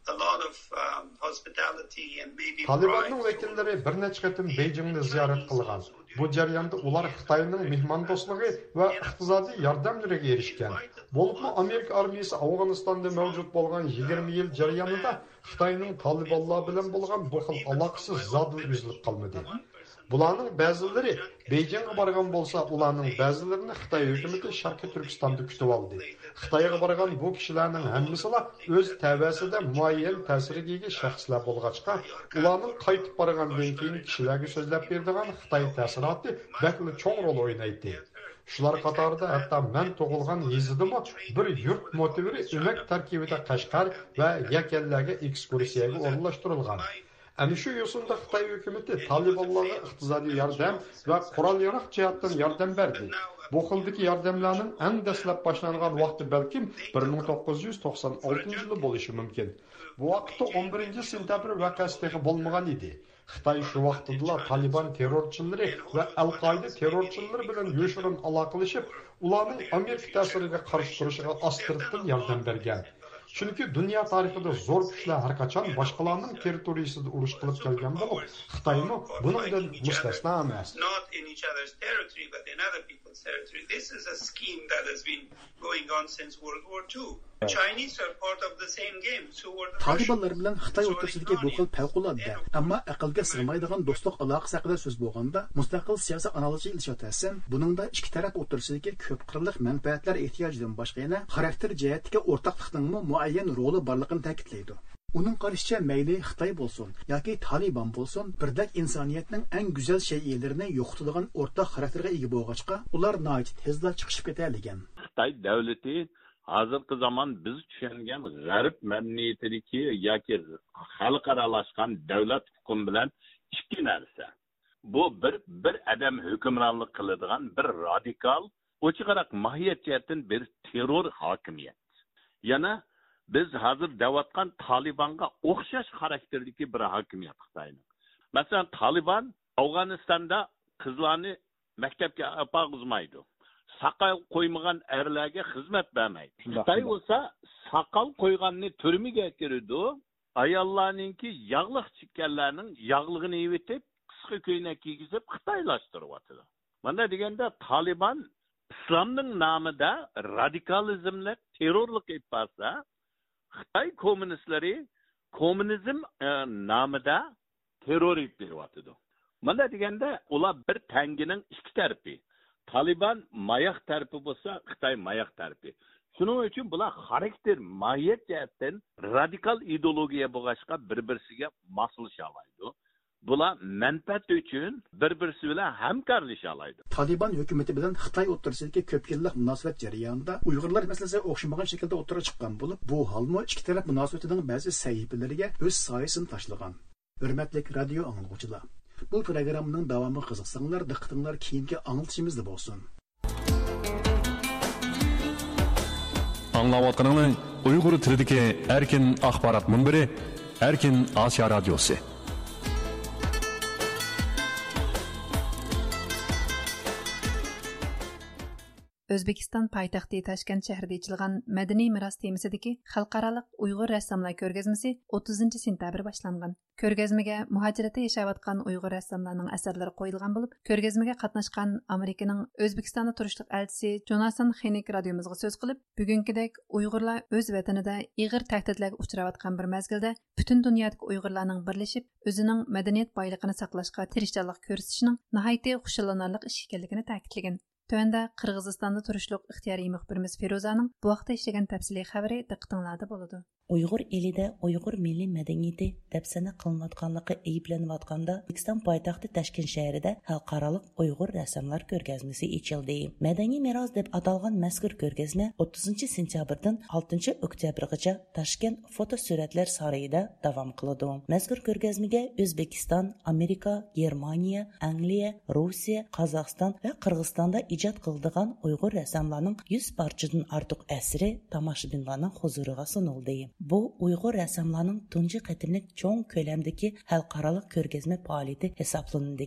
a lot of um, hospitality and maybe Talibanның vekillari bir necha qatim Beijingni ziyorat qilgan. Bu jarayonda ular Xitoyning mehmondo'stligi va iqtisodiy yordamlariga erishgan. Bo'libmi Amerika armiyasi Afg'onistonda mavjud bo'lgan 20 yil jarayonida Xitoyning Talibanlar bilan bo'lgan bu xil aloqasi zodi uzilib qolmadi. Бұланың бәзілері Бейджинге барған болса, бұланың бәзілерін Қытай үкіметі Шарқы Түркістанды күтіп алды. Қытайға барған бұл кішілердің әмісіла өз тәвәсіде муайен тәсірдегі шәқсілер болғачқа, бұланың қайтып барған кейін кішілерге сөзләп бердіған Қытай тәсіраты бәкілі чоң рол ойнайды. Шулар қатарда әтті мән тоғылған езіді ма, бір юрт мотивері үмек тәркебеде қашқар вә екелләге экскурсияға орынлаштырылған. Әні шу yo'sinda Xitoy hukumati Talibanlarga iqtisodiy yordam va qurol yarog' jihatdan yordam berdi. Bu xildagi yordamlarning eng dastlab boshlangan vaqti balkim 1996 yili bo'lishi mumkin. Bu vaqtda 11 sentabr voqeasi bo'lmagan edi. Xitoy shu vaqtda Taliban terrorchilari va Al-Qoida terrorchilari bilan yoshirin aloqalashib, ularning Amerika ta'siriga qarshi turishiga ostirtdan yordam bergan. Chunki dunyo tarixida zo'r kuchlar har qachon boshqalarning territoriyasida urush qilib kelgan bo'lib, Xitoymi bundan mustasno emas. not in each other's territory, but in other people's territory. This is a scheme that has been going on since World War II. Талибанлар bilan Xitoy o'rtasidagi bu xil favqulodda, ammo aqlga sig'maydigan do'stlik aloqasi haqida so'z bo'lganda, mustaqil siyosiy analogiya ilishotasan, buningda ikki taraf o'rtasidagi ko'p qirliq manfaatlar ehtiyojidan boshqa yana xarakter jihatdagi o'rtaqlikning muayyan roli borligini ta'kidlaydi. Onun qarışça məyli Xitay bolsun, yoki Taliban bolsun, birdək insaniyyətin ən gözəl şeylərini yoxtulğan ortaq ие ega bolğaçqa, ular nəhayət tezdə çıxışıb hozirgi zamon biz tushungan g'arb madaniyatidagi yoki xalqaralashgan davlat hukm bilan ikki narsa. Bu bir bir odam hukmronlik qiladigan bir radikal ochiqroq mohiyat jihatdan bir terror hokimiyat. Yana biz hozir davotgan tolibonga o'xshash xarakterdagi bir hokimiyat xitoyni masalan tolibon afg'onistonda qizlarni maktabga opog'izmaydi soqol qo'ymagan erlarga xizmat bermaydi. Xitoy bo'lsa soqol qo'yganni turmaga kiridi ayollarninki yog'liq chekkanlarning yog'lig'ini yevitib qisqa ko'ylak kiygizib xitoylashtiryotidi mana deganda tolibon islomning nomida radikalizmni terrorlik qilib borsa xitoy kommunistlari kommunizm e, terror qilib beryotidi mana deganda ular bir tangining ikki tarafi taliban mayoq tarpi bo'lsa xitoy mayoq tarpi shuning uchun bular xarakter mohiyat jihatdan radikal ideologiya bo'lg'achqa bir birisiga moslashaoladi bular manfaat uchun bir birisi bilan hamkorlashaoladi taliban hukumati bilan xitoy o'rtasidagi ko'p yillik munosabat jarayonida uyg'urlar masalasi o'xshamagan shaklda o'ttirib chiqqan bo'lib bu holmi ikki taraf munosabatining ba'zi sahifalariga o'z soyasini tashlagan. Hurmatli radio anglovchilar бұл программаның давамы қызықсаңдар диққатыңдар кейінге аңылтышымызды болсын. Аңлаватқаныңыз ұйғыр тіліндегі әркен ақпарат мұнбірі әркен асия радиосы. O'zbekiston poytaxti toshkent shahrida ochilgan madaniy meros temasidagi xalqaroliq uyg'ur rassomlar ko'rgazmasi 30 sentabr boshlangan. Ko'rgazmaga muhojirati yashayotgan uyg'ur rassomlarning asarlari qo'yilgan bo'lib ko'rgazmaga qatnashgan amerikaning o'zbekistonda turishliq elchisi jonason xenik radiomizga so'z qilib bugungidek uyg'urlar o'z vatanida ig'ir tahdidlarga uchrayotgan bir mazgilda butun dunyodagi uyg'urlarning birlashib o'zining madaniyat boyligini saqlashga tirishchanlik ko'rsatishning nihoyatda xushallanarli ish ekanligini ta'kidlagan. Төвәндә Қырғызстанда турышлык ихтияри мөхбирimiz Фирузаның бу вакытта эшләгән тәфсилий хәбәре диqqәтеңләрдә булды. uyg'ur elida uyg'ur milliy madaniyati dafsana qilinayotganligi ayblanayotganda o'zbekiston poytaxti toshkent shahrida xalqaroliq uyg'ur rassomlar ko'rgazmasi ochildi madaniy meros deb atalgan mazkur ko'rgazma 30 sentyabrdan 6 oktyabrgacha toshkent fotosuratlar saroyida davom qiladi mazkur ko'rgazmaga o'zbekiston amerika germaniya angliya rossiya qozog'iston va qirg'izistonda ijad qıldığı Uyğur rəssamlarının 100 parçadan artıq əsəri tamaşabinlərin huzuruna sunuldu. Bu Uyğur rəssamlarının tuncu qətimlik çoğ köləmdəki xalqaralıq körgəzmə fəaliyyəti hesablanıldı.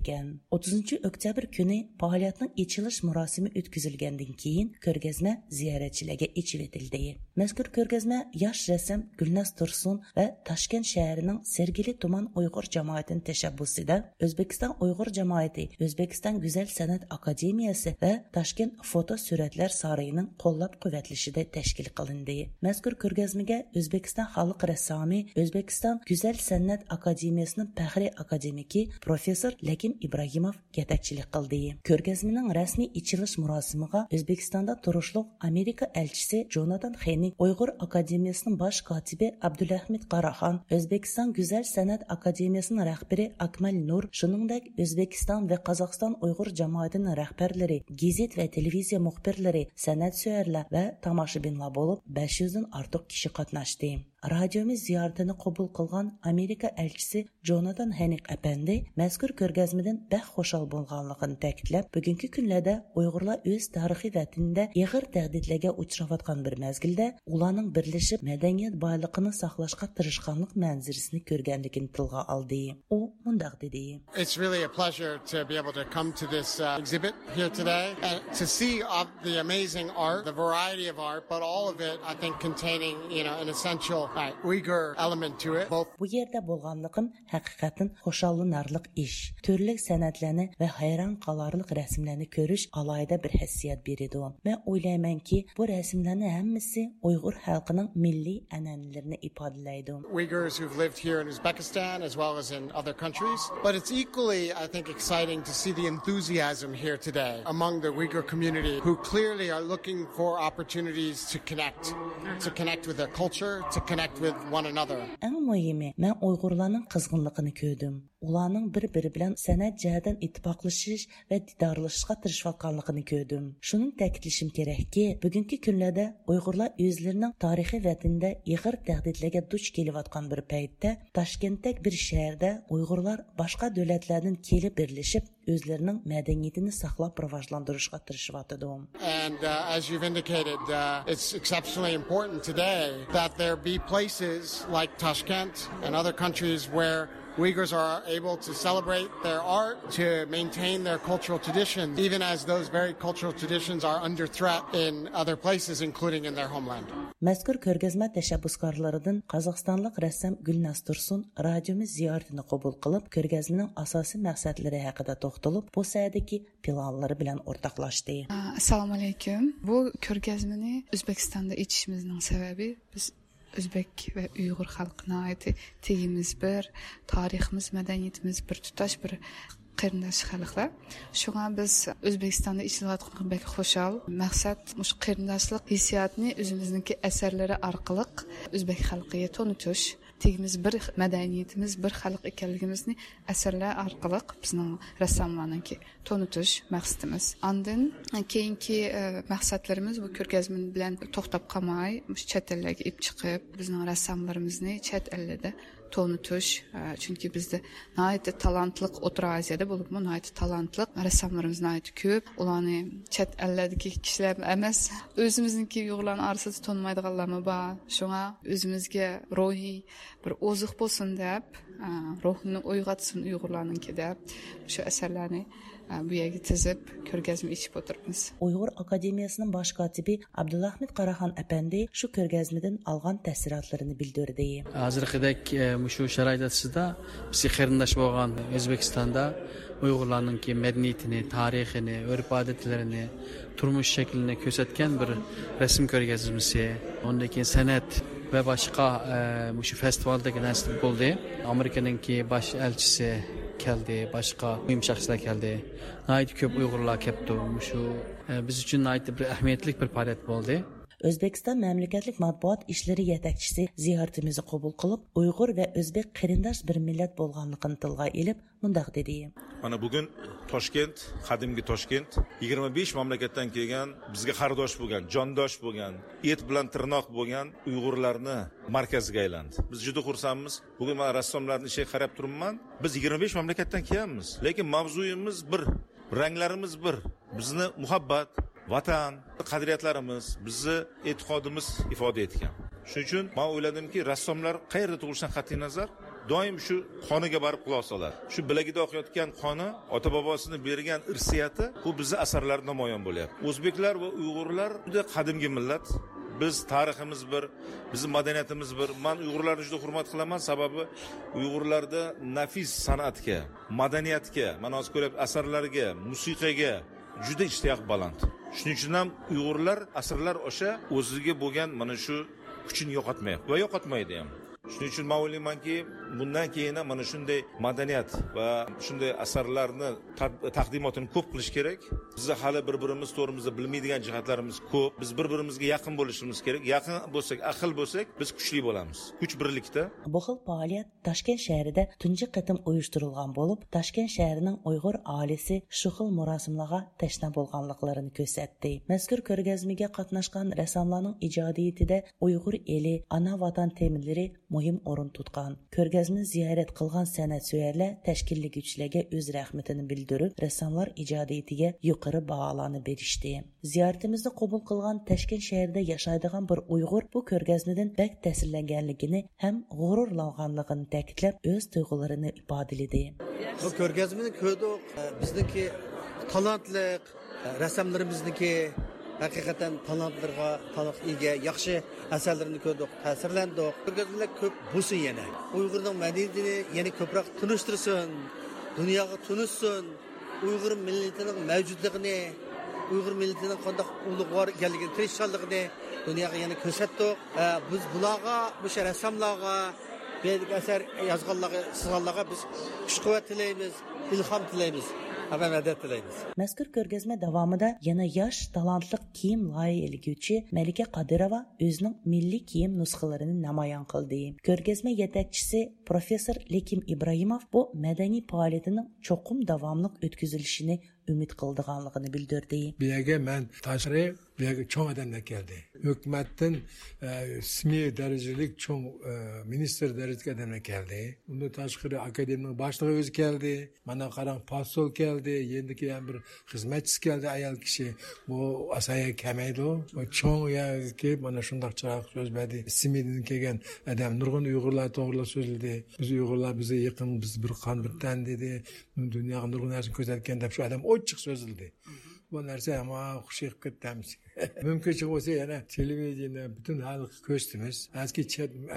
30 oktyabr günü fəaliyyətin açılış mərasimi ötküzülgəndən keyin körgəzmə ziyarətçilərə içib etildi. Məzkur körgəzmə yaş rəssam Gülnaz Tursun və Taşkent şəhərinin Sergili Tuman Uyğur cəmiyyətinin təşəbbüsüdə Özbekistan Uyğur cəmiyyəti, Özbekistan Gözəl Sənət Akademiyası və toshkent foto suratlar saroyining qo'llab quvvatlashida tashkil qilindi. Mazkur ko'rgazmaga o'zbek o'zbekiston xalq rassomi o'zbekiston go'zal san'at akademiyasining faxriy akademiki professor lakim ibrohimov yetakchilik qildi. Ko'rgazmaning rasmiy ichilish murosimiga o'zbekistonda turishliq amerika elchisi jonatan xenik uyg'ur akademiyasining bosh kotibi abdulahmid qaraxon o'zbekiston go'zal san'at akademiyasining rahbari akmal nur shuningdek o'zbekiston va qozog'iston uyg'ur jamoatining rahbarlari Gizit və televiziya müxbirləri, sənət söyərlər və tamaşabinlər olub 500-dən artıq kişi qatnaşdı radiomiz ziyoratini qabul qilgan amerika elchisi jonatan hanik apandi mazkur ko'rgazmadan bax xushal bo'lganligini ta'kidlab bugungi kunlarda uyg'urlar o'z tarixiy vatanida ig'ir tahdidlarga uchrayotgan bir mazgilda ularning birlashib madaniyat boyligini saqlashga tirishganlik manzirasini ko'rganligini tilga oldi u mundoq dedi. It's really a pleasure to be able to come to this uh, exhibit here today and to see uh, the amazing art, the variety of art, but all of it, I think, containing, you know, an essential uh, Uyghur element to it. Both Bu yerdə bolğanlığım həqiqətən xoşallanarlıq iş. Türlü sənətlərini və hayran qalarlıq rəsmlərini görüş alayda bir həssiyyət biridir. Mən oylayman ki, bu rəsmlərin hamısı Uyğur xalqının milli ənənələrini ifadələyir. Uyghurs who've lived here in Uzbekistan as well as in other countries. But it's equally, I think, exciting to see the enthusiasm here today among the Uyghur community who clearly are looking for opportunities to connect, to connect with their culture, to connect connect with one another. Әң мөһиме, мен уйгырларның кызгынлыгын көдүм. Ularning bir biri bilan san'at jihatdan ittifoqlashish va didorlashishga tirishayotganligini ko'rdim shuni ta'kidlashim kerakki bugungi kunlarda uyg'urlar o'zlarining tarixiy vatanida ig'ir tahdidlarga duch kelayotgan bir paytda toshkentdek bir shaharda uyg'urlar boshqa davlatlardan kelib birlashib o'zlarining madaniyatini saqlab rivojlantirishga tirishyotidi and uh, as you've indicated uh, it's exceptionally important today that there be places like Tashkent and other countries where Uyghurs are able to celebrate their art, to maintain their cultural traditions, even as those very cultural traditions are under threat in other places, including in their homeland. Мәзкур көргәзмә тәшәббүскарларыдан Казакъстанлык рәссам Гүлназ Турсун радиомыз зиярәтен кабул кылып, көргәзмәнең асасы максатлары хакында тохталып, бу сәдәки планлары белән ортаклашты. Ассаламу алейкум. Бу көргәзмәне Үзбәкстанда итишебезнең сәбәбе без o'zbek va uyg'ur xalqini oid tegimiz bir tariximiz madaniyatimiz bir tutash bir qarindosh xalqlar. Shunga biz o'zbekistonda ishlalayotgan bek xushal. Maqsad shu qarindoshlik hissiyotni o'zimizniki asarlari orqali o'zbek xalqiga tanitish tegimiz bir madaniyatimiz bir xalq ekanligimizni asarlar orqali bizning rassomlarniki tanitish maqsadimiz. Andin keyingi e, maqsadlarimiz bu ko'rgazma bilan to'xtab qolmay chet ellarga ib chiqib bizning rassomlarimizni chet ellarda tanitish e, chunki bizda nihoyatda talantliq o'rta oziyada bo'libmi nihoyatda talantli rassomlarimiz nihoyatda ko'p. Ularni chet ellardagi kishilar emas o'zimizniki uyg'urlarni orasida tanmaydiganlarmi bor. Shunga o'zimizga ruhiy bir oziq bo'lsin deb e, ruhini uyg'otsin uyg'urlarniki deb shu asarlarni bu yerga tizib ko'rgazma ichib o'tiribmiz. Uyg'ur akademiyasining bosh kotibi abdulahmid qaraxon apandi shu ko'rgazmadan olgan taassurotlarini bildirdi. Hozirgidek shu sharoit asosida bizga qarindosh bo'lgan o'zbekistonda uyg'urlarninki madaniyatini tarixini urf odatlarini turmush shaklini ko'rsatgan bir rasm ko'rgazmasi undan keyin san'at va boshqa e, shu festivaldagi nasib bo'ldi. Amerikaningki bosh elchisi keldi boshqa mühim shaxslar keldi. Nihoyat ko'p uyg'urlar bu shu e, biz uchun nihoyat bir ahamiyatli bir paret bo'ldi. O'zbekiston mamlakatlik matbuot ishlari yetakchisi ziyoratimizni qabul qilib uyg'ur va o'zbek qarindosh bir millat bo'lganligini tilga ilib mundoq dedi mana bugun toshkent qadimgi toshkent yigirma besh mamlakatdan kelgan bizga qardosh bo'lgan jondosh bo'lgan et bilan tirnoq bo'lgan uyg'urlarni markaziga aylandi. Biz juda xursandmiz. Bugun man rassomlarni ishiga qarab turibman. Biz yigirma besh mamlakatdan kelganmiz lekin mavzuyimiz bir ranglarimiz bir. Bizni muhabbat vatan qadriyatlarimiz bizni e'tiqodimiz ifoda etgan. Shuning uchun man o'yladimki rassomlar qayerda tug'ilishidan qat'iy nazar? Doim shu qoniga borib quloq soladi. Shu bilagida oqayotgan qoni ota bobosini bergan irsiyati bu bizni asarlarda namoyon bo'lyapti. O'zbeklar va uyg'urlar juda qadimgi millat. Biz tariximiz bir bizni madaniyatimiz bir. Man uyg'urlarni juda hurmat qilaman. Sababi uyg'urlarda nafis san'atga madaniyatga mana hozir ko'ryapti asarlarga musiqaga juda ishtiyoq baland. Shuning uchun ham uyg'urlar asrlar osha o'ziga bo'lgan mana shu kuchini yo'qotmayapti va yo'qotmaydi ham. Shuning uchun man o'ylaymanki bundan keyin ham mana shunday madaniyat va shunday asarlarni taqdimotini ko'p qilish kerak. Bizni hali bir birimiz to'g'rimizda bilmaydigan jihatlarimiz ko'p. Biz bir birimizga yaqin bo'lishimiz kerak. Yaqin bo'lsak ahil bo'lsak biz kuchli bo'lamiz. Kuch birlikda. Bu xil faoliyat toshkent shahrida tunji qatim uyushtirilgan bo'lib toshkent shahrining uyg'ur ailesi shu xil murosimlarga tashna bo'lganliklarini ko'rsatdi. Mazkur ko'rgazmaga qatnashgan rassomlarning ijodiyatida uyg'ur eli ana vatan temalari mühüm orun tutqan. Körgəzmini ziyarət qılğan sənədsevərlər təşkilli güclərə öz rəhmətini bildirib, rəssamlar icadiyyətinə yuqarı бағаланы berişdi. Ziyarətimizi qəbul qılğan Təşkil şəhərində yaşaydığan bir Uyğur bu körgəzmədən bək təsirlənganligini həm g'ururlanganligini ta'kidlab öz tuyg'ularini ifodaladi. Bu körgəzməni ko'rdik, bizniki talantliq rəssamlarimizniki haqiqatan talantlarga talant ega yaxshi asarlarni ko'rdik ta'sirlandik. Ko'rgazmalar ko'p bo'lsin yana. Uyg'urning madaniyatini yana ko'proq tunishtirsin dunyoga tunishsin uyg'ur millatining mavjudligini uyg'ur millatining qanday ulug'vor ekanligini tirishchanligini dunyoga yana ko'rsatdik. Biz bularga o'sha rassomlarga asar yozganlarga sizganlarga biz kuch quvvat tilaymiz ilhom tilaymiz. Həvə mədət diləyiniz. Məzkur görgəzmə davamında yana yaş, talantlıq kiyim layihə elgüçü Məlikə Qadirova özünün milli kiyim nüsxələrini namayan qıldı. Görgəzmə yetəkçisi professor Lekim İbrahimov bu mədəni fəaliyyətinin çoxum davamlıq ötküzülüşünü ümid qıldığanlığını bildirdi. Biləgə mən təşri tashqari bu yerga cho'ng odamlar keldi. Hukumatdan ismiy darajalik cho'ng ministr darajadagi odamlar keldi. Undan tashqari akademiyaning boshlig'i o'zi keldi. Mana qarang posol keldi. Endi keyin bir xizmatchisi keldi ayol kishi. Bu asaya kamaydi. Cho'ng yoki mana shundoq chiroq so'z berdi. Ismiydan kelgan odam nurg'un uyg'urlar to'g'rilab so'zladi. Biz uyg'urlar bizga yaqin, biz bir qon bir tan dedi. Dunyoga nurg'un narsa ko'rsatgan deb shu odam ochiq so'zildi bu narsa ama xush qilib ketamiz mumkinchi bo'lsa yana televideniya butun xalq ko'rsatamiz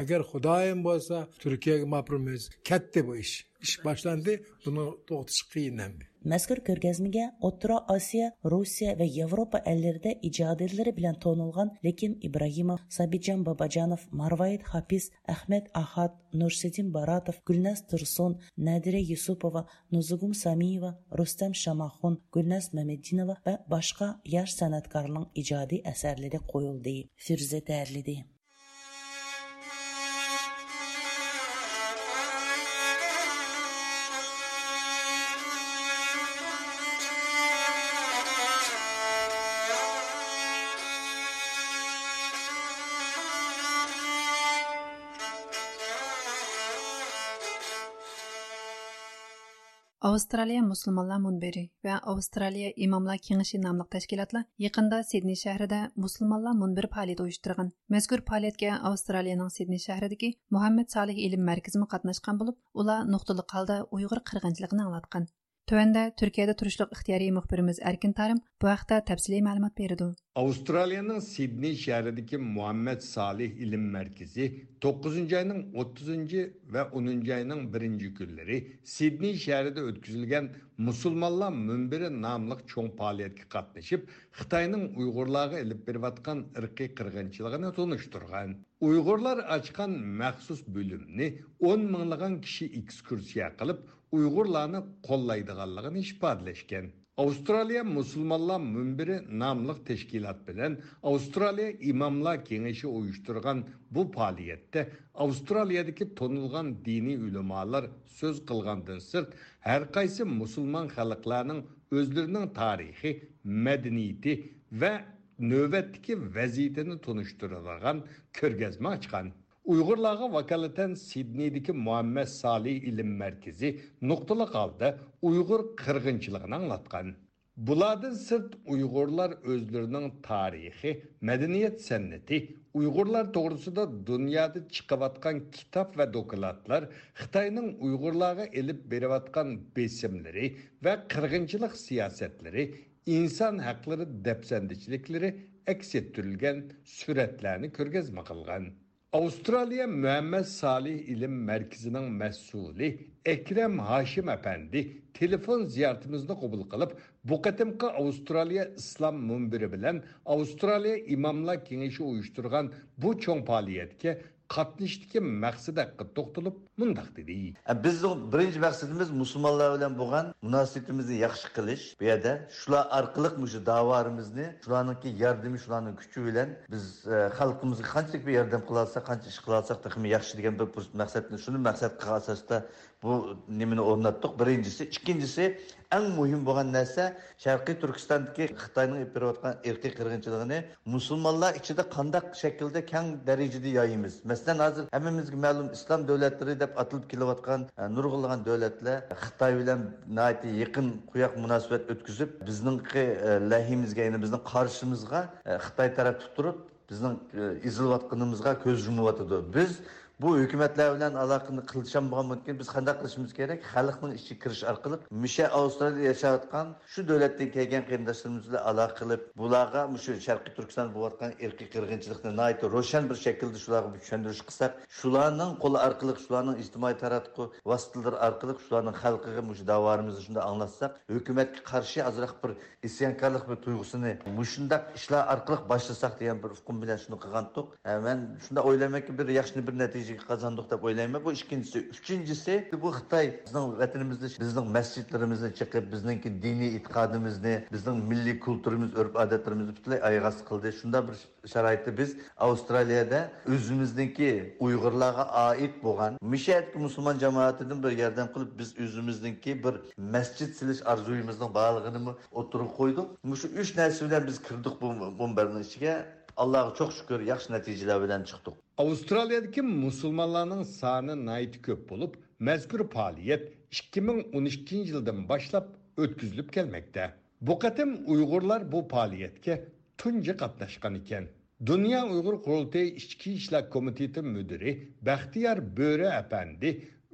agar xudoyim bo'lsa turkiyaga mapurmiz katta bu ish ish boshlandi buni to'xtatish qiyin endi Məzkur körgəzməyə Otra Asiya, Rusiya və Avropa əllərində icadətləri bilan tonulğan Lekim İbrahimov, Sabitcan Babacanov, Marvayit Hafiz, Əhməd Ahad, Nursidin Baratov, Gülnaz Tursun, Nədirə Yusupova, Nuzugum Samiyeva, Rüstəm Şamaxun, Gülnaz Məmədinova və başqa yaş sənətkarların icadi əsərləri qoyuldu. Firzə Dərlidi Австралия мусульманлар мунбери ва Австралия имамлар кеңеши намлык тәшкилатлар якында Сидней шәһәрендә мусульманлар мунбер фаалият оештырган. Мәзкур фаалиятка Австралияның Сидней шәһәрендәге Мухаммед Салих илм мәркәзе катнашкан булып, улар нукталык қалда уйгыр кыргынчылыгын аңлаткан. Төвенде Түркияда турышлык ихтиярий мөхбирimiz Әркин Тарым бу вакытта тәфсилий мәгълүмат берде. Австралияның Сидней шәһәрендәге Мухаммед Салих илм мәркәзе 9-нчы айның 30-нчы ва 10-нчы айның 1-нче көннәре Сидней шәһәрендә үткәрелгән Мусулманлар мөнбире намлык чоң фәалияткә катнашып, Хитаенның уйгырларга элеп берип аткан ирки кыргынчылыгын тоныштырган. Уйгырлар ачкан махсус бүлемне 10 меңләгән кеше экскурсия кылып, uyg'urlarni qo'llaydiganligini ifodalashgan Австралия мұсылманлар мүмбірі намлық тешкілат білән Австралия имамлар кеңеші ойыштырған бұл палиетте Австралиядегі тонылған дини үлімалар сөз қылғандың сырт, Әрқайсы мұсылман халықларының өзлерінің тарихи, мәдениеті вә нөвәттікі вәзитіні тұныштырылған көргізме ашқан. Uygurlarga vakalatan Sidney'deki Muhammed Salih İlim markazi nuqtali kaldı Uygur qirg'inchiligini anglatgan. Bulardan sirt Uygurlar o'zlarining tarixi, madaniyat sanati, Uygurlar to'g'risida dunyoda çıkavatkan kitob va dokulatlar, Xitoyning Uygurlarga elip berayotgan besimleri va qirg'inchilik siyosatlari, inson haqlari depsendiçlikleri aks ettirilgan suratlarni ko'rgazma qilgan. Avustralya Müemmed Salih İlim Merkezi'nin məsulü Ekrem Haşim Efendi telefon ziyaretimizde kabul kılıp bu katımkı Avustralya İslam mümbiri bilen Avustralya İmamla Kenişi uyuşturgan bu çoğun paliyetke qatnashdagi maqsad haqqa to'xtalib mundoq dedi. E, Bizni birinchi maqsadimiz musulmonlar bilan bo'lgan munosabatimizni yaxshi qilish. Bu yerda shular orqali shu davorimizni shularniki yordami shularning kuchi bilan biz e, xalqimizga qanchalik bir yordam qila olsak qancha ish qila olsak yaxshi degan bir maqsadni shuni maqsad qilgan asosda bu nimani o'rnatdik birinchisi ikkinchisi eng muhim bo'lgan narsa sharqiy turkistondagi xitoyning berayotgan erkiy qirg'inchiligini musulmonlar ichida qandaq shaklda kang darajada yoyimiz masalan hozir hammamizga ma'lum islom davlatlari deb atilib kelayotgan nurg'unlagan davlatlar xitoy bilan yaqin quyoq munosabat o'tkazib bizningki lahimizga ya'ni bizni qarshimizga xitoy taraf turib bizning ezilayotganimizga ko'z yumayotidi biz bu hukumatlar bilan aloqani qilisham bo'lgan biz qanday qilishimiz kerak? Xalqning ichiga kirish orqali misha avstraliyada yashayotgan shu davlatdan kelgan qarindoshlarimiz bilan aloqa qilib bularga shu sharqiy turkiston bo'layotgan irqiy qirg'inchilikni ro'shan bir shaklda shularga tushuntirish qilsak shularning qo'li orqali shularning ijtimoiy taratqu vositalari orqali shularning xalqiga shu davorimizni shunday anglatsak hukumatga qarshi ozroq bir isyonkorlik bir tuyg'usini shundaq ishlar orqali boshlasak degan bir hukm bilan shuni qilgandik man shunday o'ylaymanki bir yaxshi bir natija qozondik deb o'ylayman bu ikkinchisi uchinchisi bu xitoy bizning vatanimizni bizning masjidlarimizni chiqib bizningki diniy e'tiqodimizni bizning milliy kulturimiz urf odatlarimizni butunlay oyoq qildi shunda bir sharoitda biz. Avstraliyada o'zimizniki uyg'urlarga oid bo'lgan mishatki musulmon jamoatidan bir yordam qilib biz o'zimizniki bir masjid silish orzuyimizning borlig'ini o'tirib qo'ydik shu uch narsa bilan biz kirdik bu munbarning ichiga allohga çok shukur yaxshi natijalar bilan chiqdik avstraliyadagi musulmonlarning soni nayti ko'p bo'lib mazkur faoliyat 2012 yildan boshlab o'tkazilib kelmoqda. Bu qatim uyg'urlar bu faoliyatga tunji qatnashgan ekan. Dunyo uyg'ur qurultayi ichki ishlar komiteti mudiri baxtiyor bo'ri apandi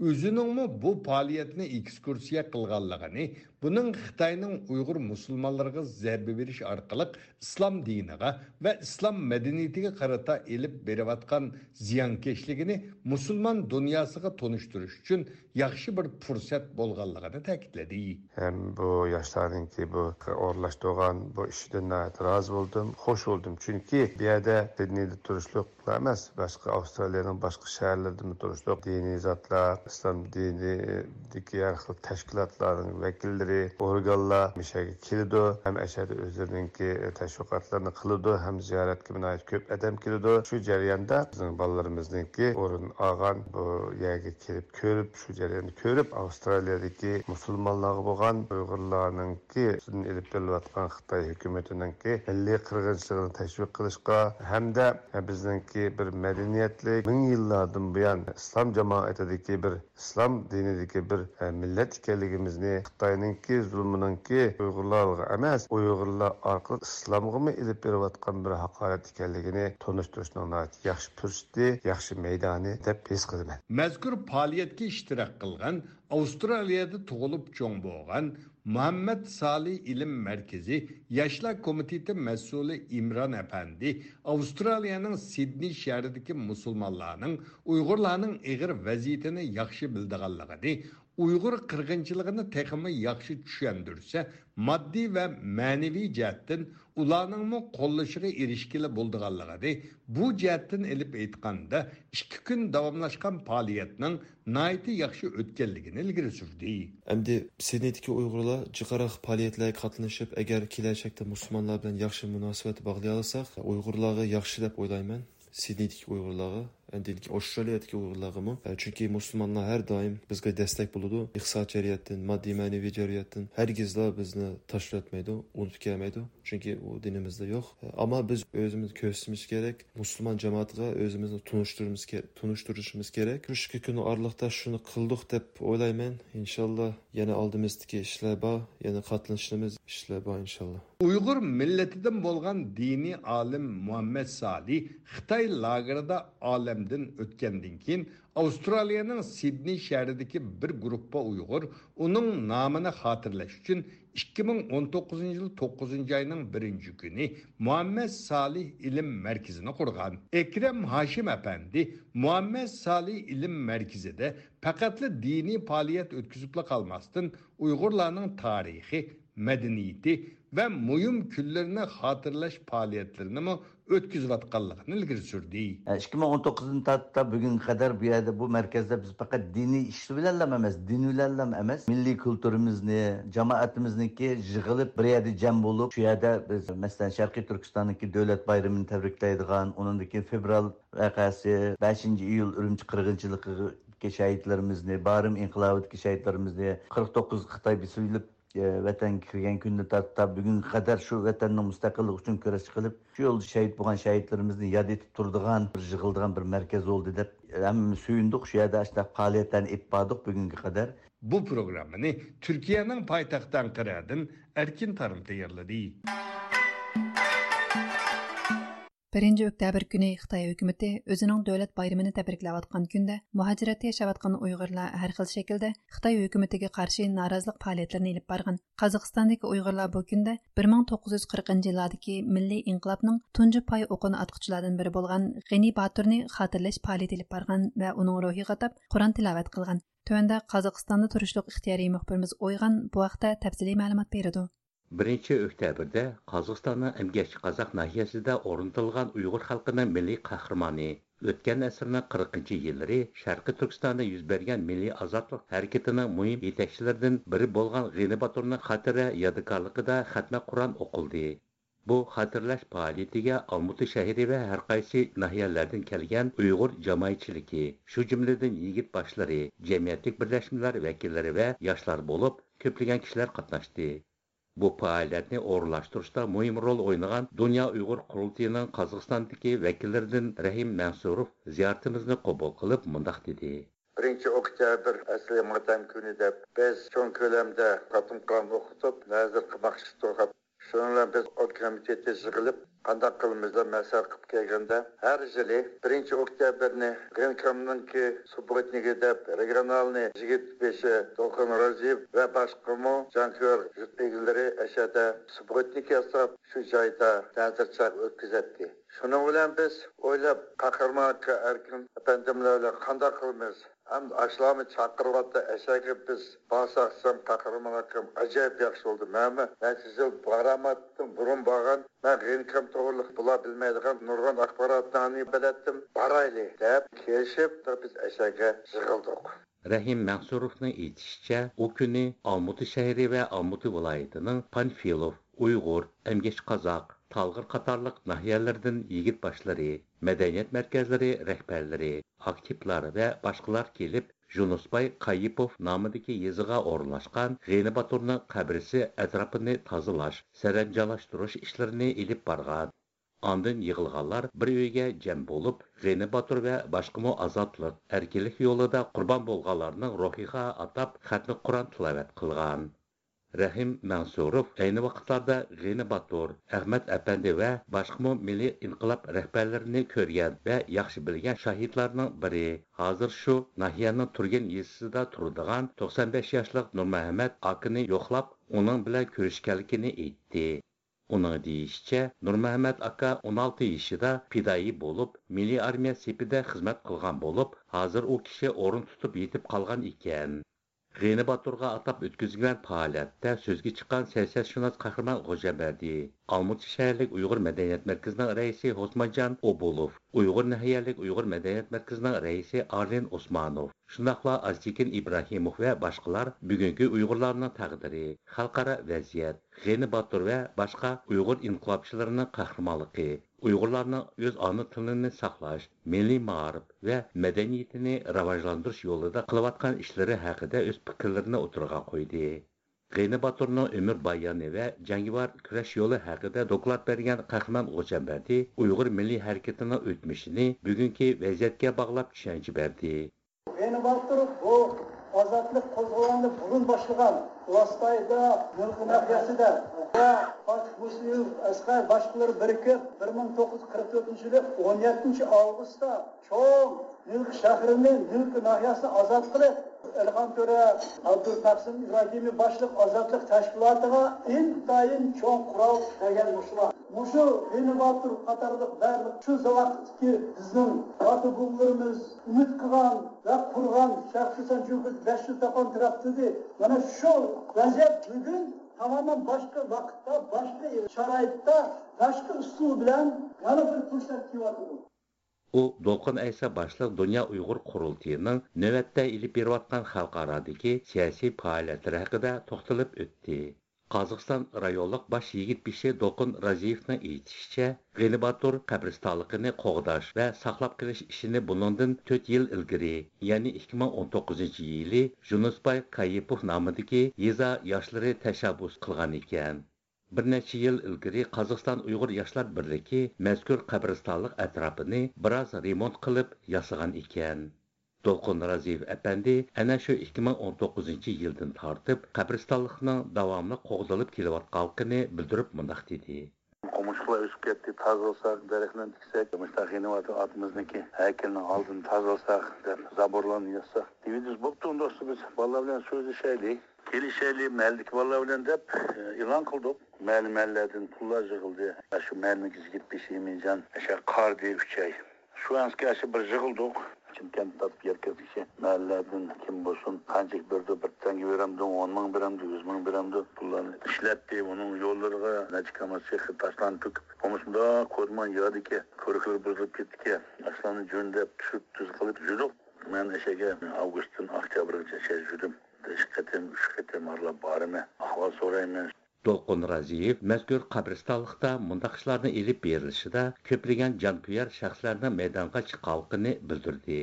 o'ziningmi bu faoliyatni ekskursiya qilganligini Bunun Xitayning uyg'ur musulmonlariga zarba berish orqali islom diniga va islom madaniyatiga qarata elib berayotgan ziyonkashligini musulmon dunyosiga tonishtirish uchun yaxshi bir fursat bo'lganligini ta'kidladi. Ham bu yoshlarningki bu o'rlashtirgan bu ishdan rozi bo'ldim xush bo'ldim. Chunki bu yerda sidneyda turishlik emas boshqa avstraliyaning boshqa shaharlarida turishlik diniy zotlar islom dinidagi har xil tashkilotlarning vakillari ۋەزىرى ئورگانلار مىشەگە كېلىدۇ ھەم ئەشەدە ئۆزلىرىنىڭكى تەشۋىقاتلارنى قىلىدۇ ھەم زىيارەتكە بىنايىت كۆپ ئەدەم كېلىدۇ شۇ جەرياندا بىزنىڭ بالىلىرىمىزنىڭكى ئورۇن ئالغان بۇ يەرگە كېلىپ كۆرۈپ شۇ جەرياننى كۆرۈپ bo'lgan uyg'urlarninki xitoy hukumatiningki milliy qirg'inchiligini tashviq qilishga hamda bizningki bir madaniyatli ming yillardan buyon islom jamoatidagi bir islom dinidagi bir e, millat ekanligimizni xitoyning zulmninki zulmininki uyg'urlarga emas uyg'urlar orqali islomgami ilib berayotgan bir haqorat ekanligini tunishtirishning yaxshi fursati yaxshi maydoni deb his qilaman. Mazkur faoliyatga ishtirok qilgan avstraliyada tug'ilib cho'ng bo'lgan muhammad sali ilm markazi yoshlar komiteti mas'uli imron apandi avstraliyaning sidney shahridagi musulmonlarning uyg'urlarning ig'ir vaziyatini yaxshi bildiganligini uyg'ur qirg'inchiligini texmi yaxshi tushundirsa moddiy va ma'naviy jihatdan ularningmi qo'llashiga erishgili bo'ldiganligini bu jihatdan ilib aytganda ikki kun davomlashgan faoliyatning nayti yaxshi o'tganligini ilgari surdi. Endi senetiki uyg'urlar jiqaroq faoliyatlarga qatnashib agar kelajakda musulmonlar bilan yaxshi munosabat bog'lay olsak uyg'urlarga yaxshi deb o'ylayman. Sidneydagi uyg'urlarga Endiydik Avstraliyadakı uğurlağımı. Çünki musulmanlar hər daim bizə dəstək buludu. İqtisad cəriyyətdən, maddi mənəvi cəriyyətdən hər gizlə bizni təşkilatmaydı, unutub gəlməydi. Çünki o dinimizdə yox. Amma biz özümüz köstümüz gerek, musulman cəmaatına özümüzü tunuşturmamız gerek, tunuşturuşumuz gerek. Şu iki gün aralıqda şunu qıldıq deyib oylayman. İnşallah yəni aldığımızdakı işlər var, yəni qatlanışımız işlər var inşallah. Uyğur milletidən bolğan dini alim Muhammed Salih Xitay lagerində alim olamdan o'tgandan keyin avstraliyaning sidney shahridagi bir guruhga uyg'ur uning nomini xotirlash uchun 2019 yil 9 oyning 1 kuni muhammad salih ilm markazini qurgan. Akram hashim apandi muhammad salih ilm markazida faqatli diniy faoliyat o'tkazibla qolmasdan uyg'urlarning tarixi madaniyati va muhim kunlarini xotirlash faoliyatlarini o'tkazayotganligini ilgari surdi. Ikki ming o'n to'qqizinchi bugunga qadar bu bu markazda biz faqat diniy ish bilan emas din bilan emas. Milliy kulturimizni jamoatimizniki yig'ilib bir yerda jam bo'lib shu yerda biz masalan sharqiy turkistonniki davlat bayramini tabriklaydigan keyin fevral beshinchi iyul urumchi qirg'inchiligi shahidlarimizni barim shahidlarimizni qirq to'qqiz xitoy vatan kirgan kunni tartib bugunga qadar shu vatanning mustaqilligi uchun kurash qilib shu yo'lda shahid bo'lgan shahidlarimizni yod etib turadigan bir yig'ildigan bir markaz bo'ldi deb hammamiz suyundik shu yerda shunaqa faoliyatlarni ep bordik bugunga qadar bu programmani turkiyaning poytaxti anqaradan erkin tarim tayyorladi Birinci oktyabr günü Xitay hökuməti өзінің dövlət bayramını təbrikləyətqan gündə mühacirətdə yaşayatqan Uyğurlar hər xil şəkildə Xitay hökumətinə qarşı narazılıq fəaliyyətlərini алып barğan. Qazaxstandakı Uyğurlar bu gündə 1940-cı illardakı milli inqilabның tuncu pay oqun atqıçılardan biri bolğan Gəni Baturni xatırlaş fəaliyyəti elib barğan və onun ruhi qatab Quran tilavət qılğan. Tövəndə Qazaxstanda turuşluq ixtiyari müxbirimiz Oyğan bu vaxtda təfsili. 1 октябрьдә Казакъстанның Әмгәч Казак нахиясендә орнатылган уйгыр халкының милли каһарманы, өткән әсрнең 40 еллары Шәрқи Түркстанда йөз бергән милли азатлык хәрәкәтенең мөһим җитәкчеләреннән бире булган Гыйни Батурның хатирә ядыкарлыгында хатма Куран оқылды. Бу хатırlaş фаалиятигә Алматы шәһәре ва һәр кайсы нахияләрдән килгән уйгыр җәмәгатьчелеге, шу җөмледән егет башлары, җәмгыятьлек берләшмәләре вәкилләре ва яшьләр булып, көплегән кешеләр катнашты. Bu faaliyyətini orlaşdırışda mühim rol oynayan Dünya Uygur Qurultayının Qazaqstandakı vəkillərindən Rahim Mansurov ziyarətimizni qəbul qılıb mındaq dedi. 1 oktyabr əsli motam günü də biz çox köləmdə qatım qan oxutub, nəzir qılmaq istəyirəm. Шуныңлар біз ол комитетте жығылып, қандақ қылымызда мәсәл қып келгенде, әр жылы 1 октябрьні Ренкомныңки субботнигі деп регионалны жігіт беші Толқын Розиев вә башқымы жанкөр жұт егілдері әшәді субботник ясап, шу жайда тәзір чақ өткізетті. Шуның білән біз ойлап, қақырмаққа әркім әпендімләулі қандақ қылымыз, Әм ашламы чақырылатты әсәгі біз басақсам тақырымыңа кім әжәп яқшы олды. Мәмі, нәтізі бараматтың бұрын баған, мән ғенкім тоғырлық бұла білмейдіған нұрған ақпаратын аны білеттім барайлы. Дәп кешіп, да біз әсәгі жығылдық. Рәхим Мәңсұровның етішіше, о күні Алмұты шәйірі вә Алмұты вылайдының Панфилов, Уйғур, Әмгеш Қазақ, Талғыр Қатарлық нахиялардың егіт башлары, madaniyat markazlari rahbarlari, aktivlar va boshqalar kelib, Junusbay Qayipov nomidagi yeziga o'rinlashgan G'eni Baturning qabrisi atrofini tozalash, saranjalashtirish ishlarini ilib borgan. Ondan yig'ilganlar bir uyga jam bo'lib, G'eni Batur va boshqa azodlik, erkinlik yo'lida qurbon bo'lganlarning ruhiga atab xatni Qur'on tilovat qilgan. Rəhim Mənsurov, eyni vaxtlarda Ғini Batur, Əhməd Əpəndi və başqa milli inqilab rəhbərlərini görən və yaxşı bilən şahidlərinin biri. Hazır şu nahiyanın Turgen yezisində turduğan 95 yaşlıq Nurməhəmməd Akını yoxlab, onun bilan görüşkənlikini etdi. Onun deyişçə, Nurməhəmməd aka 16 yaşında pidayi olub, milli armiya sepidə xidmət qılğan olub, hazır o kişi orun tutub yetib qalğan ikən. Ғейни Батурға атап өткізілген фаалиятта сөзге шыққан саясатшунас қахраман Ғожаберди, Алматы шәһәрлек Уйғур мәдәният мәркәзенең рәисе Хосманжан Обулов, Уйғур нәһиялек Уйғур мәдәният мәркәзенең рәисе Арлин Османов, Шундaqla Aztekin İbrahimov və başqalar bugünkü Uyğurlarning taqdiri, xalqaro vaziyat, Ғейни Батур və başqa Uyğur inqilobchilarining qahramonligi, Uyğurlarının öz ana dilini saxlaş, milli maarif və mədəniyyətini rivajlandırış yolunda qılıbatqan işləri haqqında öz fikirlərini oturğa qoydu. Qeyni Batur'un ömür bayanı və cəngivar kürəş yolu haqqında doklad bərgən Qəxman Qoçanbərdi Uyğur Milli Hərəkətinin ötmüşünü bugünkü vəziyyətə bağlab düşüncə bərdi. Qeyni Batur bu азаттық қозғалаңы бұрын башылған ластайда мүлкін ақиясыда да фатих асқар башқалары бір мың тоғыз жүз қырық жылы он жетінші чоң азат қылып Elxan Törə, Abdültaksim İbrahimi başlıq azadlıq təşkilatıqa intayın çox kural təgəlmişlər. Muşu yeni batır Qatarlıq bərlik şu zavaqtiki bizim batı qullarımız ümit qılan və qurğan şəxsən çünki 500 tapan tərəfdədir. Bana şu vəziyyət bugün tamamen başka vakitte, başka şaraitte, başka üslubla yana bir fırsat kivatı u Dolqin Aysa boshliq Dunyo Uyg'ur qurultiyining navbatda ilib berayotgan xalqarodagi siyosiy faoliyatlari haqida to'xtalib o'tdi. Qozog'iston rayonlik bosh yigit bishi Dolqin Raziyevning aytishicha, G'eni Batur qabristonligini qo'g'dash va saqlab qilish ishini bundan 4 yil ilgari, ya'ni 2019-yili Junusbay Kayipov nomidagi yeza yoshlari tashabbus qilgan ekan. Bir necha yil ilgari qozog'iston uyg'ur yoshlar birligi mazkur qabristonlik atrofini biroz remont qilib yasagan ekan to'lqin raziyev apandi ana shu 2019 yildan tortib qabristonlikning davomli qo'g'dilib kelayotganligini bildirib mundoq dedi Komşular üst ketdi, zaborlarını yazsak. Dividiz buktuğun dostu biz, vallahi bilen sözü Kilişeli, mellik vallahi bilen de hep ilan kıldık. Mənim əllədim, pullar yığıldı. Şu mənim gizgit bir şey miyəcən. Əşə qar deyib şey. Şu an əşə bir yığıldıq. Kim kent tap yer kirkişi. Məhəllədən kim bolsun kancık birdi bir tenge veremdi. 10 min veremdi, 100 min veremdi. Pullarını işletti. Onun yollarına necikaması çıkı taşlan tüküp. Omusunda kodman yağdı ki. Körükler bozulup gitti ki. Aslanın cündep düşüp düz kılıp yuduk. Ben eşeğe Ağustos'un Akçabrı'nca şey yudum. Qatim uch qatim aralab boraman ahvol so'rayman Толқын Разиев мәзкур қабристонлықта мұндақ ishlarni elib berilishida ko'plagan jonkuyar shaxslarni maydonga chiqqanligini bildirdi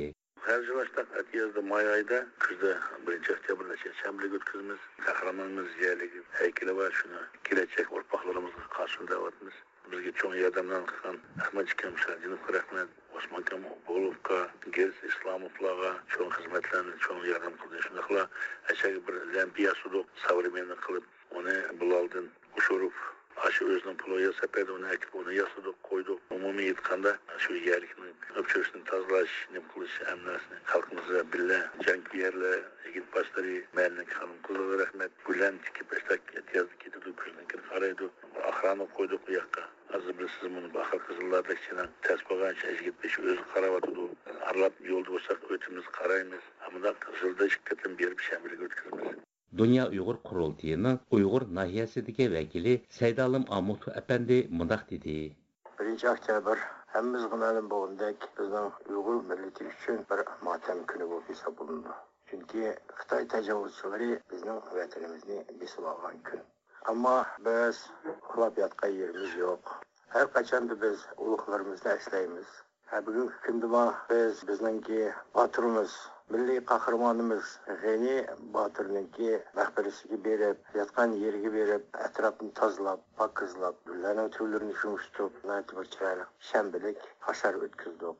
Harcılaştak Atiyaz'da may ayda kızda birinci oktyabrda şemlik ötküzümüz, kahramanımız yerligi heykeli var şunu gelecek orpaklarımızın karşısında davetimiz бізге чоң ярдамдан кылган ахмед шамшадиновго рахмат осмонкам боловго гез исламовларга чоң хизметлерин чоң ярдам кылды ушундайла ачаги бир ләмпия судук современный кылып уни булалдин ушуров ашу өзүнүн пулу жасап берди уну акип уну ясадык койдук умумий айтканда ушу жерликтин өпчөсүн тазалаш нем кылыш рахмет көзүнөн карайды охрана койдук азыр бир сиз муну бакыр кызылдарды кичине терс койгончо эч кетпеш өзү карап атыду аралап жолду болсак өтүбүз карайбыз а жылда эч кетен берип шамилге өткүзбүз Dünya Uygur Kurultayı'nın Uygur nahiyesindeki vekili Seydalım Amut Efendi mındak dedi. 1 oktyabr bo'lgandek bizning uyg'ur millati uchun bir motam kuni bo'lib hisoblanadi chunki xitoy tajovuzchilari bizning vatanimizni olgan ammo biz uxlab yotgan yerimiz yo'q har qachon biz ulug'larimizni eslaymiz bugungi kunda biz bizningki botirimiz milliy qahramonimiz g'ani botirniki maqbarasiga berib yotgan yeriga berib atrofni tozalab pokizlab shanbalik hashar o'tkazdik.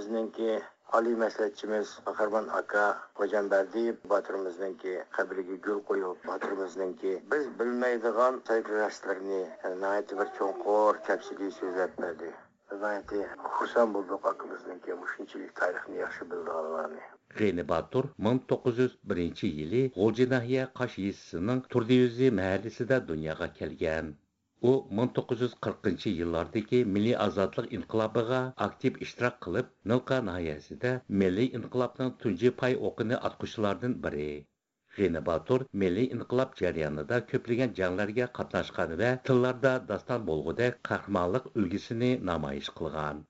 Bizningki Ali məsləhətçimiz Qəhrəman aka Hocan Bərdiyev batırımızdakı qəbrinə gül qoyub, batırımızdakı biz bilməyidigan təyirləşlərini nəhayət bir çonqor təfsili sözləb verdi. Nəhayət xursand bulduq akımızdakı müşinçilik tarixini yaxşı bildiğanlarını. Ғейні Батур 1901 yili Ғолжи Нахия Қаш Есісінің Турдиюзи мәхәллесіде дүнияға келген. u 1940 yillardagi milliy ozodlik inqilobiga aktiv ishtirok qilib nilqa noyasida milliy inqilobning tunji pay o'qini otquchilardan biri. G'ini batur milliy inqilob jarayonida ko'plagan janglarga qatnashgan va tillarda dastan bo'lg'udek qahramonlik ulgisini namoyish qilgan.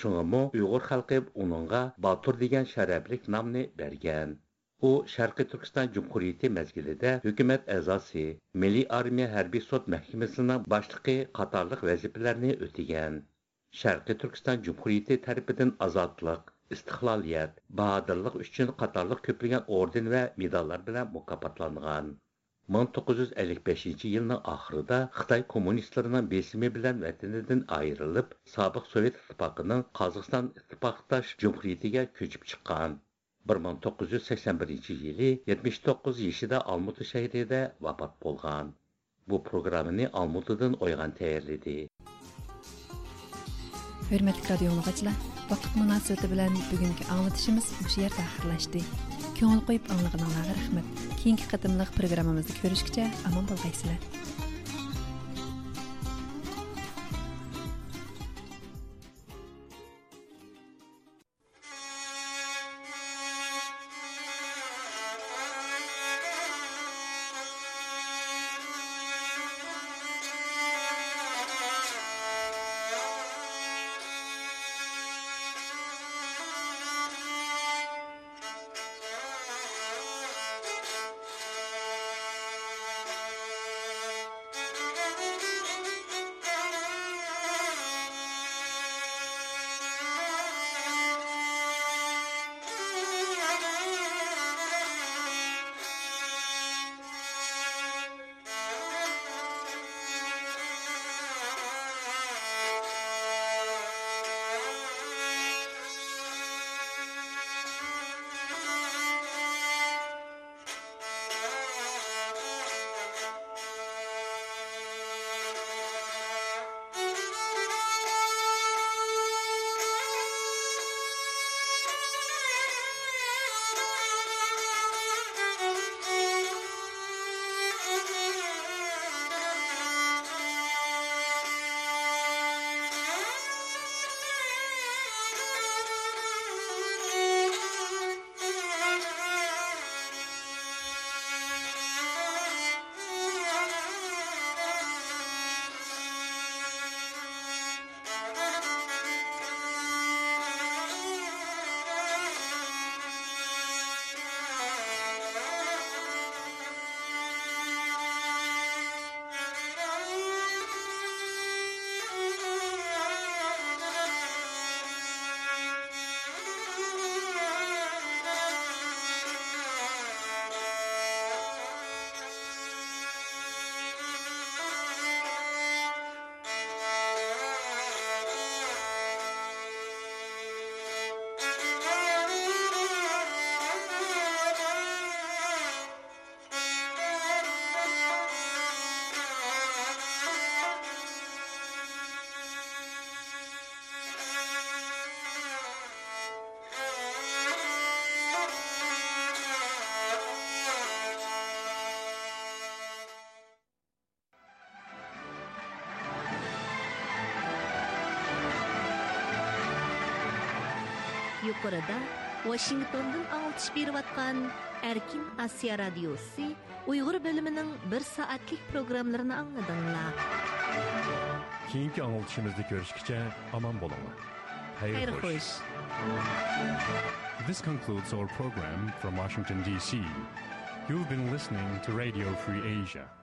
Shungimi uyg'ur xalqi uningga botur degan sharaflik nomni bergan. O, Şərqi Türkistan Cumhuriyyəti Məzgilidə hökumət əzası, Milli Armiya Hərbi Sod Məhkəməsinin başlıqı qatarlıq vəzifələrini ötəyən, Şərqi Türkistan Cumhuriyyəti tərəfindən azadlıq, istiqlaliyyət, bahadırlıq üçün qatarlıq köplüyən orden və medallar bilan mükafatlanğan. 1955-ci ilin axırında Xitay kommunistlərinin besimi bilən vətənindən ayrılıb, Sabıq Sovet İttifaqının Qazaxıstan İttifaqdaş Cumhuriyyətinə köçüb çıxan. 1981 yili 79 yoshida Almutu shahrida vafot bo'lgan. Bu programmani Almutu'dan o'ygan tayyorladi. Hurmatli radio vaqt munosabati bilan bugungi anglatishimiz o'sha yerda oxirlashdi ko'ngil qo'yib anglaganinglarga rahmat keyingi qatimliq programmamizda ko'rishguncha omon bo'lg'aysizlar Washingtondan Erkin bölümünün bir saatlik programlarını anlatışımızda görüşkice aman bolama. Hayır, Hayır hoş. hoş. This concludes our program from Washington, D.C. You've been listening to Radio Free Asia.